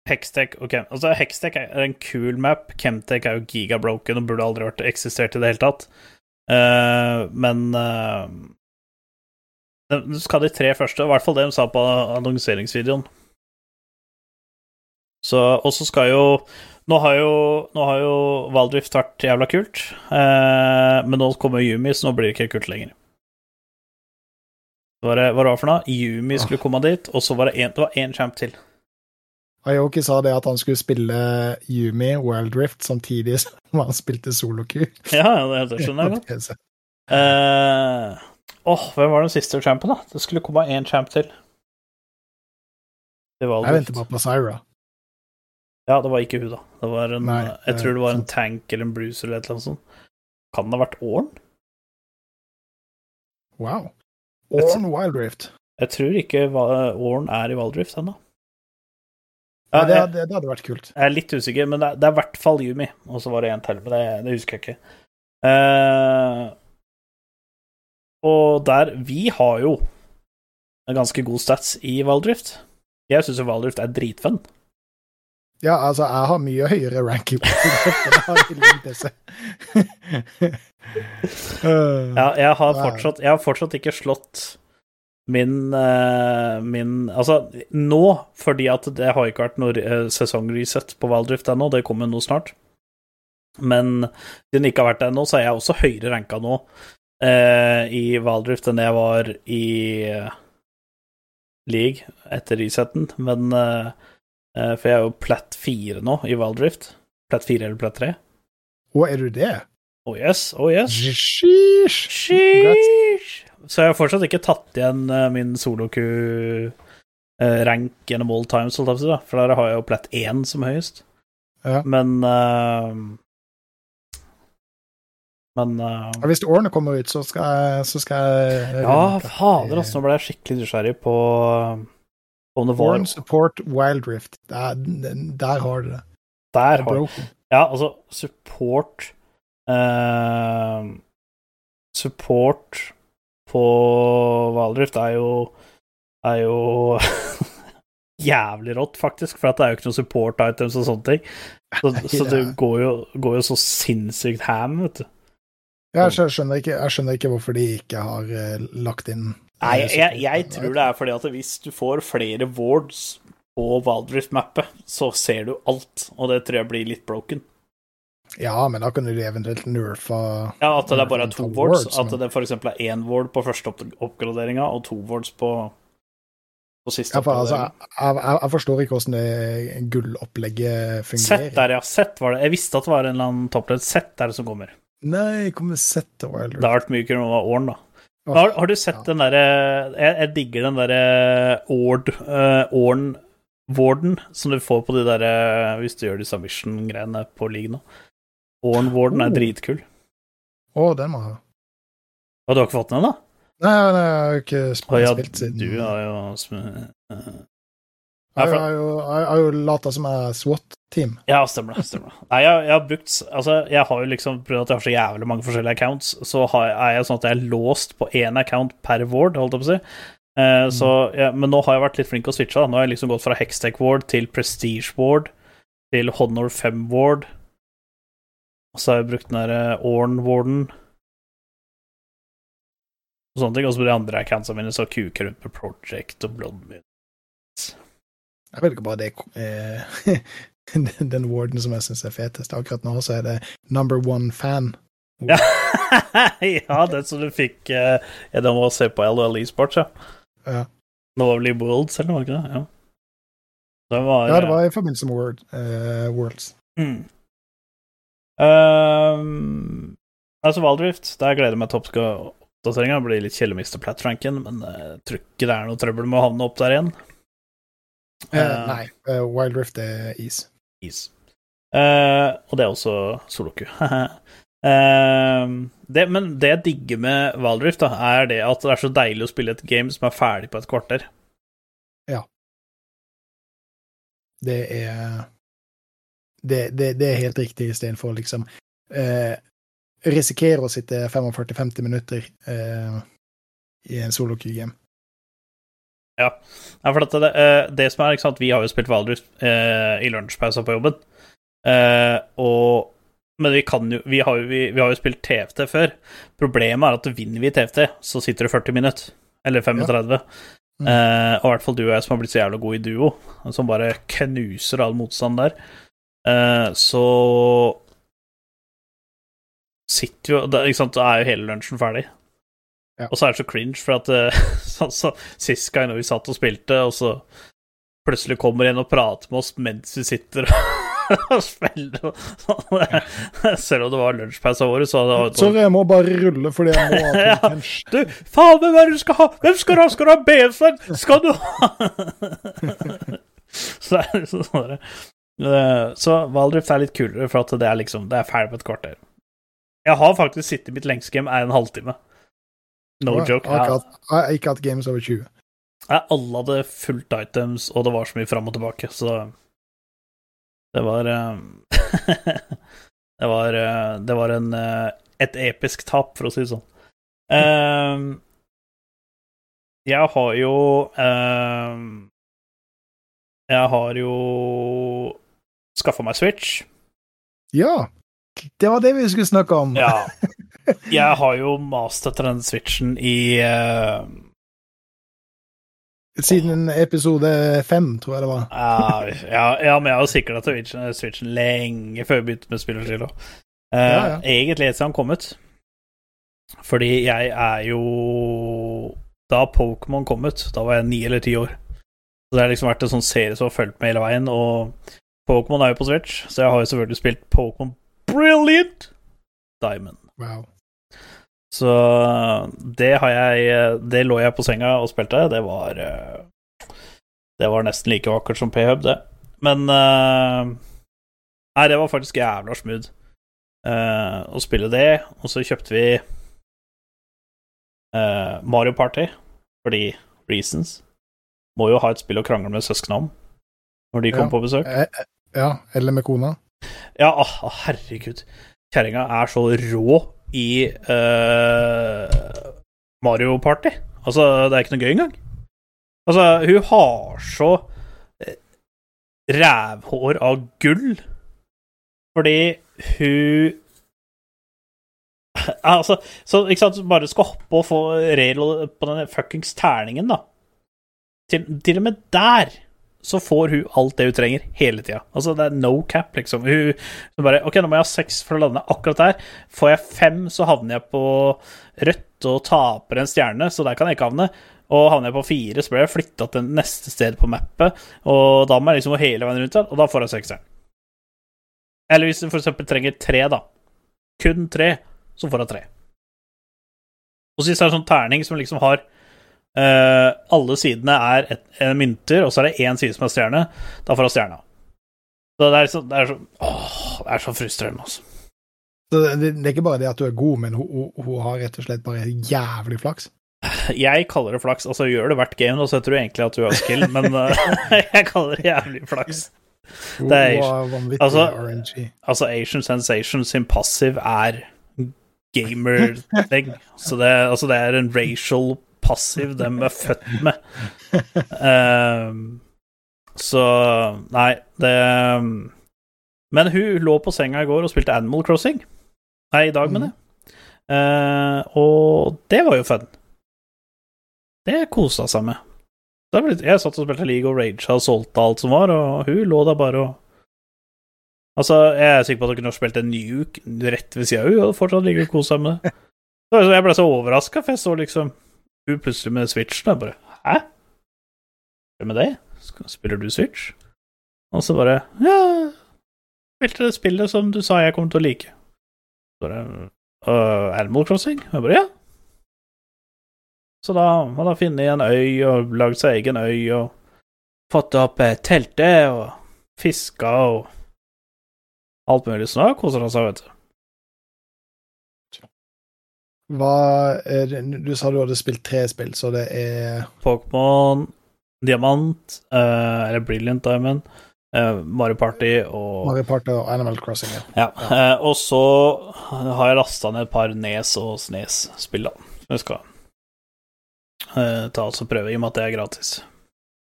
Hextech ok, Altså, Hextech er en kul map. Chemtech er jo gigabroken og burde aldri vært eksistert i det hele tatt. Uh, men uh, det skal de tre første, i hvert fall det de sa på annonseringsvideoen. Så, og så skal jo nå har jo, nå har jo Valdrift vært jævla kult, eh, men nå kommer Yumi, så nå blir det ikke kult lenger. Hva var det, hva var det for noe? Yumi skulle komme dit, og så var det en, én champ til. Ayoki sa det at han skulle spille Yumi Wild Rift samtidig som han spilte solo-Q. Ja, ja, det, skjønner jeg godt. Åh, uh, oh, hvem var den siste champen, da? Det skulle komme én champ til. Det var Jeg venter bare på Syra. Ja, det var ikke hun, da. Det var en, Nei, jeg tror det var en tank eller en bruiser eller et eller annet sånt. Kan det ha vært Orn? Wow. Orn Wild Rift. Jeg tror ikke Orn er i Wildrift ennå. Ja, det, det, det hadde vært kult. jeg er litt usikker, men det er, det er i hvert fall Yumi. Og så var det en til, men det, det husker jeg ikke. Uh, og der Vi har jo en ganske god stats i Valdrift. Jeg syns jo Valdrift er dritfun. Ja, altså, jeg har mye høyere ranking på PC. Uh, Ja, jeg har fortsatt, jeg har fortsatt ikke slått min, eh, min Altså, nå, fordi at det har ikke vært noe eh, sesongreset på Valdrift ennå, det kommer nå snart. Men siden det ikke har vært det ennå, så er jeg også høyere ranka nå eh, i Valdrift enn jeg var i eh, League etter resetten. Men eh, For jeg er jo plat 4 nå i Valdrift. Plat 4 eller plat 3. Å, er du det? Oh yes, oh yes. Sheesh! Sheesh! Så jeg har fortsatt ikke tatt igjen eh, min solo-Q-rank gjennom all times, for der har jeg jo plett én som høyest. Ja. Men eh, Men uh, Hvis årene kommer ut, så skal jeg, så skal jeg Ja, fader, altså, nå ble jeg skikkelig nysgjerrig på om det var Born support Wild Rift. Der, der har du det. Der har Ja, altså, support uh, Support på Valdrift er jo er jo jævlig rått, faktisk, for det er jo ikke noe support items og sånne ting. Så, så det går jo, går jo så sinnssykt ham, vet du. Jeg skjønner, ikke, jeg skjønner ikke hvorfor de ikke har uh, lagt inn Nei, jeg, jeg, jeg tror det er fordi at hvis du får flere wards på Valdrift-mappet, så ser du alt, og det tror jeg blir litt broken. Ja, men da kunne de eventuelt nerfa Ja, at det er bare er to wards. At men- det f.eks. er én ward på første opp oppgraderinga og to wards på på siste Ja, for, altså, jeg, jeg, jeg forstår ikke hvordan det gullopplegget Sett fungerer. der, ja. Sett var det. Jeg visste at det var en eller annen toppledd. Sett er det som kommer. Nei, kommer sett til Wild Det har vært mye kulere med Orn, da. Oh, Har, har du sett ja. den derre jeg, jeg digger den derre Ord eh, Orn Warden som du får på de derre Hvis du gjør disse mission-greiene på league nå. Orn Warden er Oh. dritkul. Å, den må jeg ha. Har du ikke fått den da? Nei, nei, jeg har ikke spilt, oh, ja, spilt siden du har jo eh, Jeg har jo, jeg jo lata som jeg er SWAT-team. Ja, stemmer det. stemmer det. Nei, jeg, jeg har brukt Altså, jeg har jo liksom prøvd at jeg har så jævlig mange forskjellige accounts, så har, er jeg sånn at jeg er låst på én account per ward, holdt jeg på å si. Eh, så, ja, men nå har jeg vært litt flink til å switche. Da. Nå har jeg liksom gått fra Hextech Ward til Prestige Ward til Honor 5 Ward. Og så har jeg brukt den derre Orn Warden. Og sånne ting. Og så på de andre accountsene mine så kuker rundt med Project og Bloodmoon. Jeg vet ikke bare det eh, den- Den warden som jeg syns er fetest. Akkurat nå så er det number one fan. Ja, ja den som du fikk uh, gjennom å se på LOL Esports, ja. Ja. Det i Worlds, eller var det det? Ja. Den var, Ja, det var i forbindelse med World, eh, Worlds. mm. Um, Altså, Valdrift, der gleder jeg meg til oppdateringa. Blir litt å Platranken, men eh, jeg tror ikke det er noe trøbbel med å havne opp der igjen. Uh, uh, nei, uh, Wildrift er is. Is. Eh, og det er også Soloku. Eh, det, men det jeg digger med Valdrift, da, er det at det er så deilig å spille et game som er ferdig på et kvarter. Ja. Det er Det, det, det er helt riktig istedenfor liksom eh, risikere å sitte 45-50 minutter eh, i en solo Q-game. Ja, for dette det, eh, det som er, ikke sant, Vi har jo spilt Valdrift eh, i lunsjpausa på jobben. Eh, og, men vi kan jo vi har, jo vi, vi har jo spilt TFT før. Problemet er at vinner vi TFT, så sitter det 40 minutter. Eller 35. Mm. Eh, og i hvert fall du og jeg som har blitt så jævla gode i duo, som bare knuser all motstand der. Eh, så sitter jo da, ikke sant, Da er jo hele lunsjen ferdig. Ja. Og så er det så cringe, for at eh, så, så, sist gang vi satt og spilte, og så plutselig kommer en og prater med oss mens vi sitter og spiller Selv om det var lunsjpausa vår, så det sånn Sorry, jeg må bare rulle fordi jeg må ha Ja. Du, faen, hvem er det du skal ha? Hvem skal du ha? Skal du ha BF-en? Skal du ha Så det er liksom sånn Så Valdrift er litt kulere, for at det er liksom Det er ferdig på et kvarter. Jeg har faktisk sittet mitt lengste game er en halvtime. No Jeg joke. Jeg, har ikke hatt games over 20. jeg alle hadde fullt items, og det var så mye fram og tilbake, så det var eh, Det var eh, Det var en eh, et episk tap, for å si det sånn. Um, jeg har jo um, Jeg har jo skaffa meg Switch. Ja! Det var det vi skulle snakke om. Ja. Jeg har jo mast etter den Switchen i uh... Siden episode fem, tror jeg det var. Ja, ja, men jeg har sikra til Switchen, Switchen lenge før vi begynte med spill Uh. Eh, Ja, ja. Egentlig etter han kom ut. Fordi jeg er jo Da Pokémon kom ut, da var jeg ni eller ti år. Så det har liksom vært en sånn serie som har fulgt med hele veien, og Pokémon er jo på Switch, så jeg har jo selvfølgelig spilt Pokémon Brilliant Diamond. Wow. Så det har jeg Det lå jeg på senga og spilte. Det var eh, Det var nesten like vakkert som P-hub, det. Men eh, Nei, det var faktisk jævla smooth eh, å spille det. Og så kjøpte vi eh, Mario Party fordi reasons. Må jo ha et spill å krangle med søsknene om når de Ja. på besøk. Eh, eh, Ja, eller med kona. Ja, ah, ah, herregud. Kjerringa er så rå i uh, Mario Party. Altså, det er ikke noe gøy engang. Altså, hun har så rævhår av gull fordi hun Altså, så ikke sant, bare skal hoppe og få regel på den fuckings terningen, da. Til, til og med der så får hun alt det hun trenger, hele tida. Altså, det er no cap, liksom. Hun, hun bare OK, nå må jeg ha seks for å lande akkurat der. Får jeg fem, så havner jeg på rødt og taper en stjerne, så der kan jeg ikke havne. Og havner jeg på fire, så blir jeg flytta til neste sted på mappet, og da må jeg liksom gå hele veien rundt der, og da får jeg sekseren. Eller hvis du eksempel trenger tre, da. Kun tre, så får jeg tre. Og så hvis det er en sånn terning som liksom har eh, Alle sidene er et, en mynter, og så er det én side som er stjerne, da får du stjerna. Så det er, så, det er så Åh, det er så frustrerende, altså. Så det, det er ikke bare det at du er god, men hun, hun, hun har rett og slett bare jævlig flaks. Jeg kaller det flaks. Altså, gjør det hvert game, og så tror jeg egentlig at du har skill, men eh, jeg kaller det jævlig flaks. Det er- altså- Altså, Asian Sensation sin passiv er gamer-ting. Så det, altså, det er en racial passiv de er født med. Ehm, så Nei, det Men hun lå på senga i går og spilte Animal Crossing. Nei, i dag, mener jeg. Uh, og det var jo fun. Det kosa seg med. Jeg satt og spilte League of Rage og solgte alt som var, og hun lå der bare og Altså, jeg er sikker på at hun kunne spilt en nuke rett ved sida av henne, og fortsatt ligge og seg med det. Jeg ble så overraska, for jeg så liksom hun plutselig med Switch, da. bare Hæ? Hva med? Skal- Spiller du Switch? Og så bare Ja, spilte det spillet som du sa jeg kom til å like. Så bare uh, Animal Crossing? Og jeg bare ja. Så da hadde han funnet en øy og lagd seg egen øy og fått opp eh, teltet og fiska og alt mulig. Så da koser han seg, vet du. Hva er du sa du hadde spilt tre spill, så det er Pokémon, Diamant, uh, eller Brilliant Diamond, uh, Mario Party og Mario Party og Animal Crossing. Ja. Ja. eh, og så har jeg lasta ned et par Nes og Snes-spill, da. Som jeg skal ta og prøve, i og med at det er gratis.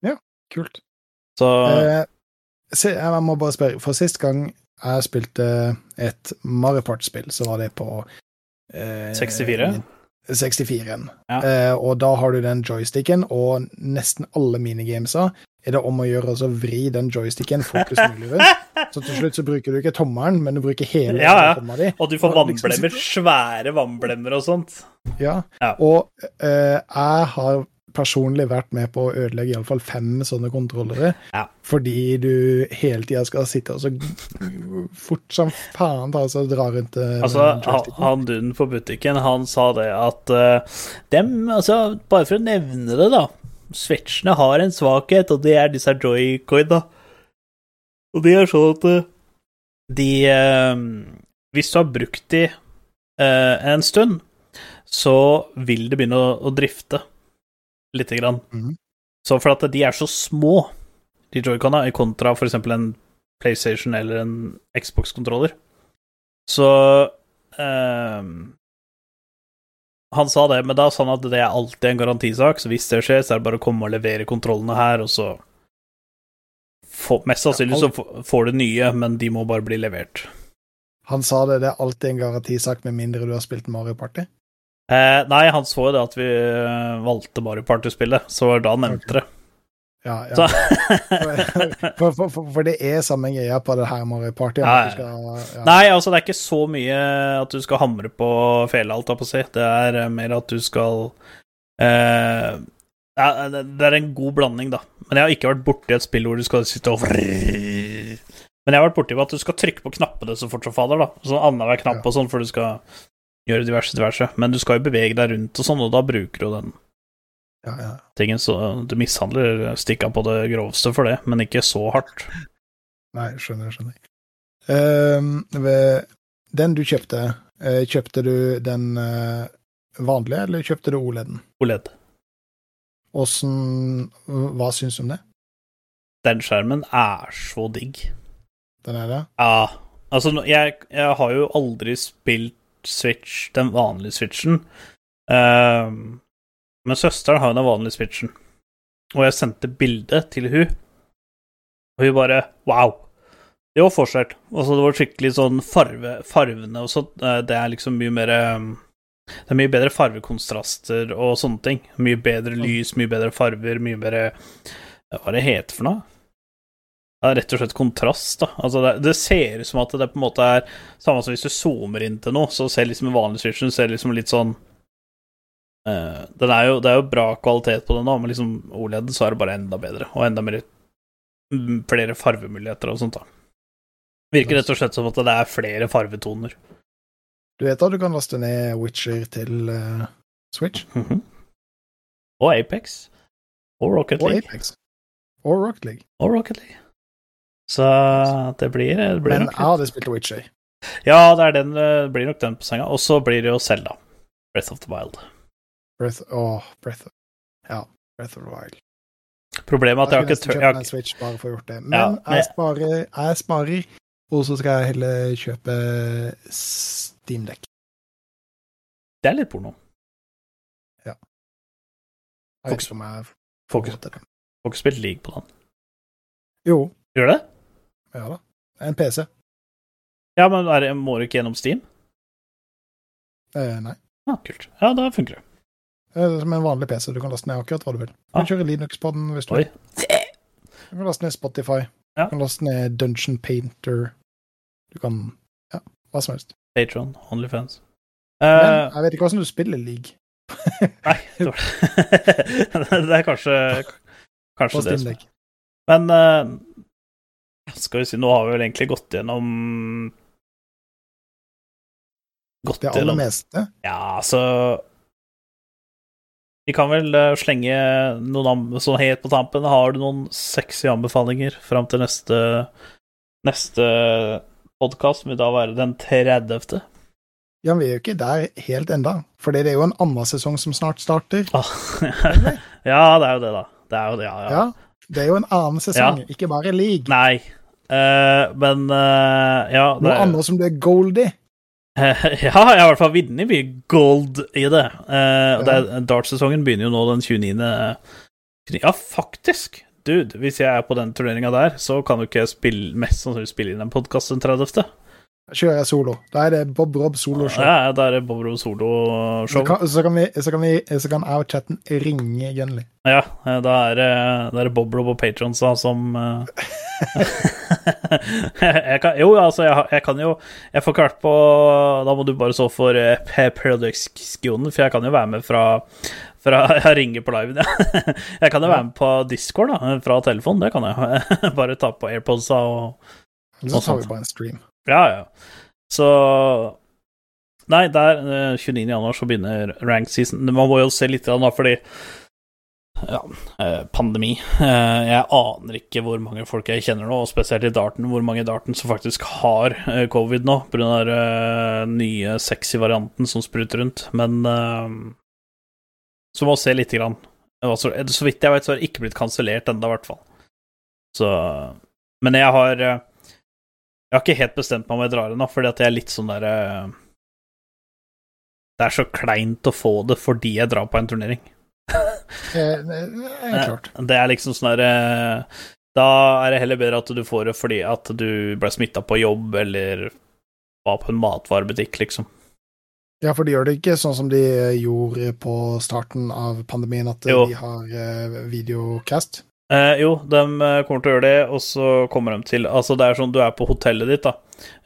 Ja, Kult. Så se, jeg må bare spørre, for sist gang jeg spilte et Mario Party-spill, så var det på eh, 64? 64-en. Ja. Eh, og da har du den joysticken, og nesten alle minigamesa er det om å gjøre å vri den joysticken fortest mulig rundt. Så til slutt så bruker du ikke tommelen, men du bruker hele Ja, ja. hånda di. Og du får liksom vannblemmer, svære vannblemmer og sånt. Ja. Ja. Og eh, jeg har personlig vært med på å ødelegge iallfall fem sånne kontrollere, Ja. fordi du hele tida skal sitte og så fort som faen ta og dra rundt eh, Altså, han, han duden på butikken, han sa det at uh, dem, altså, bare for å nevne det, da Switchene har en svakhet, og det er disse joycoin, da. Og de er sånn at uh, de uh, Hvis du har brukt de en stund, så vil det begynne å, å drifte lite grann. Mhm. Så for at de er så små, de joycona, i kontra eksempel en PlayStation eller en Xbox-kontroller, så eh, Han sa det, men da sa han at det er alltid en garantisak, så hvis det skjer, så er det bare å komme og levere kontrollene her, og så for, Mest sannsynlig så får du nye, men de må bare bli levert. Han sa det, det er alltid en garantisak med mindre du har spilt Mario Party. Eh, nei, han så jo det at vi eh, valgte Mario Party-spillet, så var da han nevnte det. Ja, ja. For, for, for, for det er samme greia på det her Mario Party. Nei. skal, ja. Nei, altså, det er ikke så mye at du skal hamre på fela, alt jeg på å si. Det er eh, mer at du skal eh, det er en god blanding, da. Men jeg har ikke vært borti et spill hvor du skal sitte og Men jeg har vært borti at du skal trykke på knappene så fort som fader, da. Sånn annenhver knapp og sånn, for du skal gjøre diverse, diverse. Men du skal jo bevege deg rundt og sånn, og da bruker du den Ja, ja. tingen, så du mishandler stikka på det groveste for det, men ikke så hardt. Nei, skjønner, skjønner. Uh, den du kjøpte, uh, kjøpte du den uh, vanlige, eller kjøpte du OLED-en? OLED. Åssen Hva syns du om det? Den skjermen er så digg. Den er det? Ja, altså jeg, jeg har jo aldri spilt Switch, den vanlige Switchen. Uh, men søsteren har jo den vanlige Switchen. Og jeg sendte bilde til hun og hun bare Wow! Det var forskjell. Altså, det var skikkelig sånn farve, farvene og sånt. eh, Det er liksom mye mer ehm, Det er mye bedre farvekontraster og sånne ting. Mye bedre lys, mye bedre farver, mye bedre Hva er det heter for noe? Det er rett og slett kontrast, da. Altså det, det ser ut som at det på en måte er Samme som hvis du zoomer inn til noe, så ser liksom en vanlig switchen ser liksom litt sånn uh, den er jo, det er jo bra kvalitet på den da, men liksom OLED så er det bare enda bedre, og enda mer mm, flere farvemuligheter og sånt, da. Virker rett og slett som at det er flere farvetoner. Du vet at du kan laste ned Witcher til uh, Switch? Mhm. Og Apex. Og Rocket Og League. Apex. Og Rocket League. Og Rocket League. Så det blir, det blir Men jeg hadde spilt Witcher. Ja, det den, det blir nok den på senga. Og så blir det jo Selda. Breath of the Wild. Breath, åh, Breath of, ja, Breath of the Wild. Problemet er at jeg har ikke nesten tør... kjøpt Jeg har, en Switch bare for å gjort det. Men Ja, men- jeg, sparer, jeg sparer, og så skal jeg heller kjøpe Steamdekk. det er litt porno. Ja. Fokus, ikke ikke, ikke spilt league på den. Jo, Gjør det? Ja da. En PC. Ja, men det, må du ikke gjennom Steam? Eh, nei. Ja, kult. Ja, da funker det. Det er som en vanlig PC. Du kan laste ned akkurat hva du vil. Du Ah. kan kjøre Linux på den hvis du Oi. vil. Du kan laste ned Spotify. Ja. Du kan laste ned Dungeon Painter. Du kan Ja, hva som helst. Patron, Onlyfans. Men Uh, jeg vet ikke hvordan du spiller league nei, det Det er kanskje Kanskje det. som- er Men eh, skal vi si, nå har vi vel egentlig gått gjennom Gått Det aller gjennom meste. Ja, altså Vi kan vel eh, slenge noen sånn helt på tampen. Har du noen sexy anbefalinger fram til neste Neste podkast, som vil da være den 30. Ja, vi er jo ikke der helt enda, for det er jo en annen sesong som snart starter. Ah, ja, det er jo det, da. Det er jo det, ja. ja. Ja, det er jo en annen sesong, ikke bare league. Nei, eh, men uh, Ja. det Noe annet som du er gold i. Eh, ja, jeg har i hvert fall vunnet mye gold i det. Uh, ja. det Darts-sesongen begynner jo nå den 29. Ja, faktisk! Dude, hvis jeg er på den turneringa der, så kan jo ikke spille, mest sannsynlig spille inn en podkast den 30. Kjører jeg solo. Da er det Bob Rob soloshow. Ja, da er det Bob Rob Så solo-show. så, kan vi, så, kan vi, så kan jeg og chatten ringe Gunley. Ja, eh, da er det, da er det Bob Rob og Patrons da som eh, jeg kan, Jo, altså, jeg, jeg kan jo Jeg får ikke vært på Da må du bare stå for Paradox-skionen, for jeg kan jo være med fra fra, Jeg ringer på liven, ja. Jeg kan jo være med på Discord da, fra telefon, det kan jeg. Bare ta på AirPodsa og Eller så tar vi bare en stream. Ja, ja. Så Nei, der eh, 29. januar så begynner rank season. Man må jo se litt da, fordi ja, eh, pandemi. Eh, Jeg aner ikke hvor mange folk jeg kjenner nå, og spesielt i Darten, hvor mange i Darten som faktisk har covid nå, pga. den nye sexy varianten som spruter rundt. Men så må vi se lite grann. Så vidt jeg vet, så har det ikke blitt kansellert ennå, i hvert fall. Så Men jeg har jeg har ikke helt bestemt meg om jeg drar ennå, fordi at jeg er litt sånn derre Det er så kleint å få det fordi jeg drar på en turnering. Eh, det er klart. Det er liksom sånn derre Da er det heller bedre at du får det fordi at du ble smitta på jobb, eller var på en matvarebutikk, liksom. Ja, for de gjør det ikke sånn som de gjorde på starten av pandemien, at eh, Jo. de har eh, videocast. Eh, jo, de eh, kommer til å gjøre det, og så kommer de til Altså, det er sånn du er på hotellet ditt, da,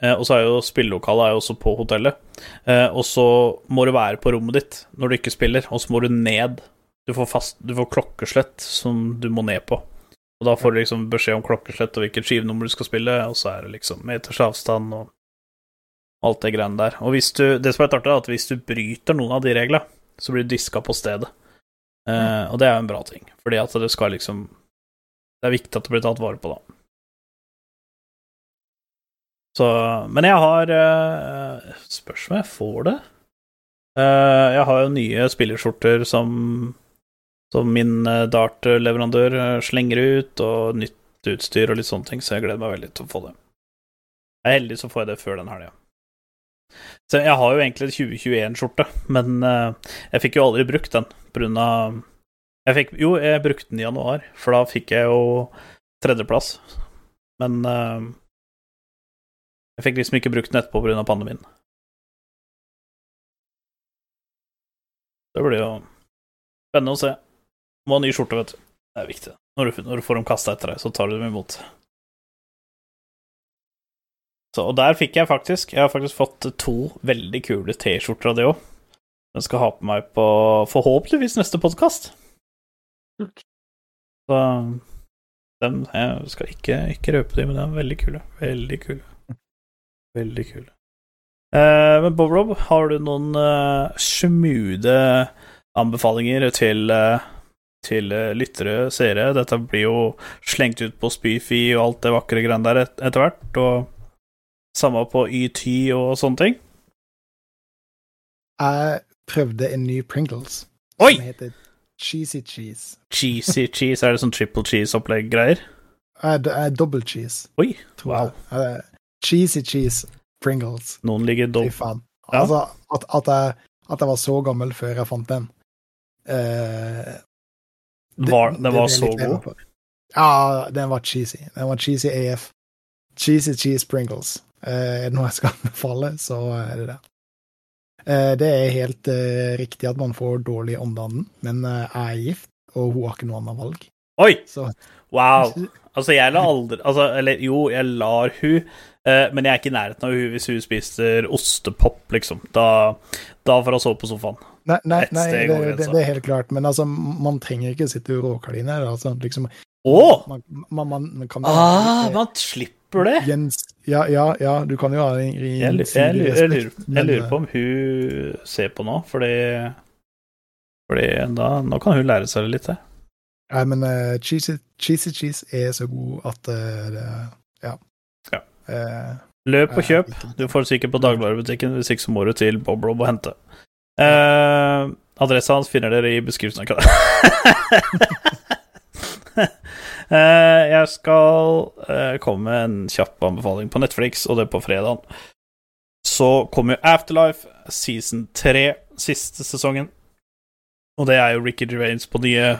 eh, og så er jo spillelokalet er jo også på hotellet, eh, og så må du være på rommet ditt når du ikke spiller, og så må du ned. Du får, fast, du får klokkeslett som du må ned på. Og da får du liksom beskjed om klokkeslett og hvilket skivenummer du skal spille, og så er det liksom meters avstand og alt det greiene der. Og hvis du Det som er artig, er at hvis du bryter noen av de reglene, så blir du diska på stedet. Eh, og det er jo en bra ting, fordi at det skal liksom det er viktig at det blir tatt vare på, da. Så Men jeg har uh, Spørs om jeg får det. Uh, jeg har jo nye spillerskjorter som som min uh, dart-leverandør eh, slenger ut, og nytt utstyr og litt sånne ting, så jeg gleder meg veldig til å få det. Jeg er heldig, så får jeg det før den helga. Så jeg har jo egentlig 2021-skjorte, men eh, jeg fikk jo aldri brukt den av jeg fikk, Jo, jeg brukte den i januar, for da fikk jeg jo tredjeplass. Men uh, jeg fikk liksom ikke brukt den etterpå pga. pandemien. Det blir jo spennende å se. Må ha ny skjorte, vet du. Det er viktig. Når du, når du får dem kasta etter deg, så tar du dem imot. Så, og der fikk jeg faktisk Jeg har faktisk fått to veldig kule T-skjorter av det òg. Den skal ha på meg på forhåpentligvis neste podkast. Så dem, Jeg skal ikke, ikke røpe dem, men de er veldig kule. Veldig kule. Veldig kule. Eh, men Bob Rob, har du noen eh, smoothe anbefalinger til, eh, til eh, lyttere, seere? Dette blir jo slengt ut på Spyfi og alt det vakre greiene der et, etter hvert, og samme på YT og sånne ting. Jeg prøvde en ny Pringles Oi! som heter Cheesy Cheese. Cheesy cheese, er det sånn triple cheese-opplegg-greier? Det er double cheese, Oi, wow. cheesy Cheese Pringles. Noen ligger Fy faen. Ja. Altså, at, at, jeg, at jeg var så gammel før jeg fant den. Uh, det- Var, Den var så god. Ja, den var cheesy. Den var cheesy AF. Cheesy cheese Pringles. Uh, er det noe jeg skal anbefale, så er det det. Eh, det er helt eh, riktig at man får dårlig omdanning, men eh, jeg er gift, og hun har ikke noe annet valg. Oi! Så Wow. Altså, jeg lar aldri altså, Eller jo, jeg lar hun eh, men jeg er ikke i nærheten av hun hvis hun spiser ostepop, liksom. Da, da får hun sove på sofaen. Nei, nei, nei det, det, det er helt klart, men altså, man trenger ikke sitte i råkardiner. Altså, liksom, Å! man, man, man, kan Ah, eh, man slipper det! Jens, ja, ja, ja, du kan jo ha en en Jeg, lu- jeg, jeg, lurer, respekt, jeg lurer på om hun ser på nå, fordi Fordi da, nå kan hun lære seg det litt, det. Nei, men uh, cheesy, cheesy cheese er så god at uh, det Ja. Ja. Uh, Løp og kjøp. Du får sikkert på dagligvarebutikken, hvis ikke så må du til Bob Rob og hente. Uh, adressa hans finner dere i beskrivelsen av kødda. Eh, jeg skal eh, komme med en kjapp anbefaling på Netflix, og det på fredag. Så kommer Afterlife season 3, siste sesongen. Og det er jo Ricky Gervais på nye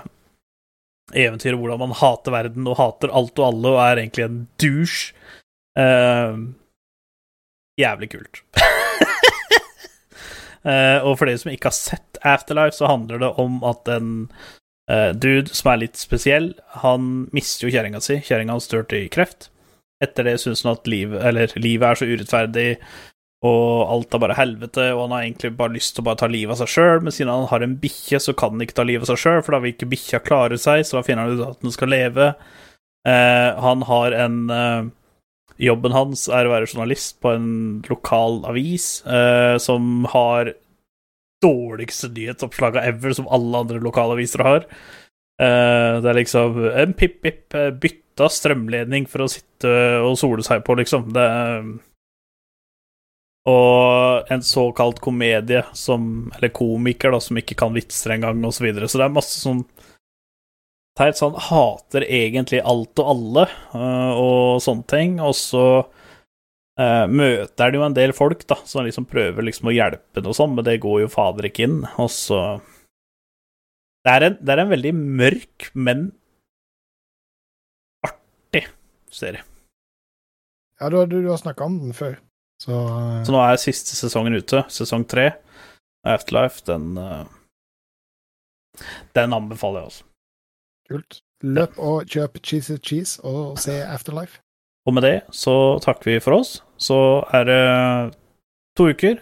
eventyr, hvordan man hater verden og hater alt og alle og er egentlig en douche. Uh, jævlig kult. uh, og for dere som ikke har sett Afterlife, så handler det om at en dude som er litt spesiell, han mister jo kjerringa si. Kjerringa hans dør kreft. Etter det syns han at eller, livet er så urettferdig, og alt er bare helvete, og han har egentlig bare lyst til å bare ta livet av seg sjøl, men siden han har en bikkje, så kan han ikke ta livet av seg sjøl, for da vil ikke bikkja klare seg, så da finner han ut at den skal leve. Eh, han har en eh, Jobben hans er å være journalist på en lokal avis eh, som har dårligste nyhetsoppslaga ever, som alle andre lokalaviser har. Uh, det er liksom en pip-pip, eh, bytta strømledning for å sitte og sole seg på, liksom. Det er og en såkalt komedie som Eller komiker, da, som ikke kan vitser engang, og så videre. Så det er masse sånn Teit sånn hater egentlig alt og alle, uh, og sånne ting. Og så øh, møter han jo en del folk, da, som liksom prøver liksom å hjelpe noe og sånn, men det går jo fader ikke inn. Og så det er, en, det er en veldig mørk, men artig serie. Ja, du, du, du har snakka om den før, så, uh... Så nå er siste sesongen ute, sesong tre. Afterlife, den uh... Den anbefaler jeg, også. kult. Løp og kjøp Cheesy Cheese og se Afterlife. Og med det så takker vi for oss. Så er det to uker.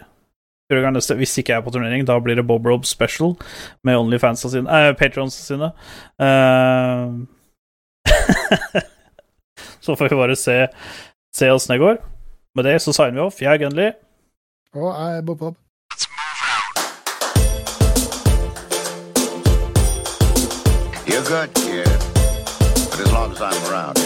neste- Hvis ikke jeg er på turnering, da blir det Bob Rob Special med Onlyfansa sine eh, Patrons sine. Uh, så får vi bare se, se åssen det går. Med det så signer vi off. Jeg er Gunley. Og jeg er Bob Bob. You're good, kid. But as long as I'm around,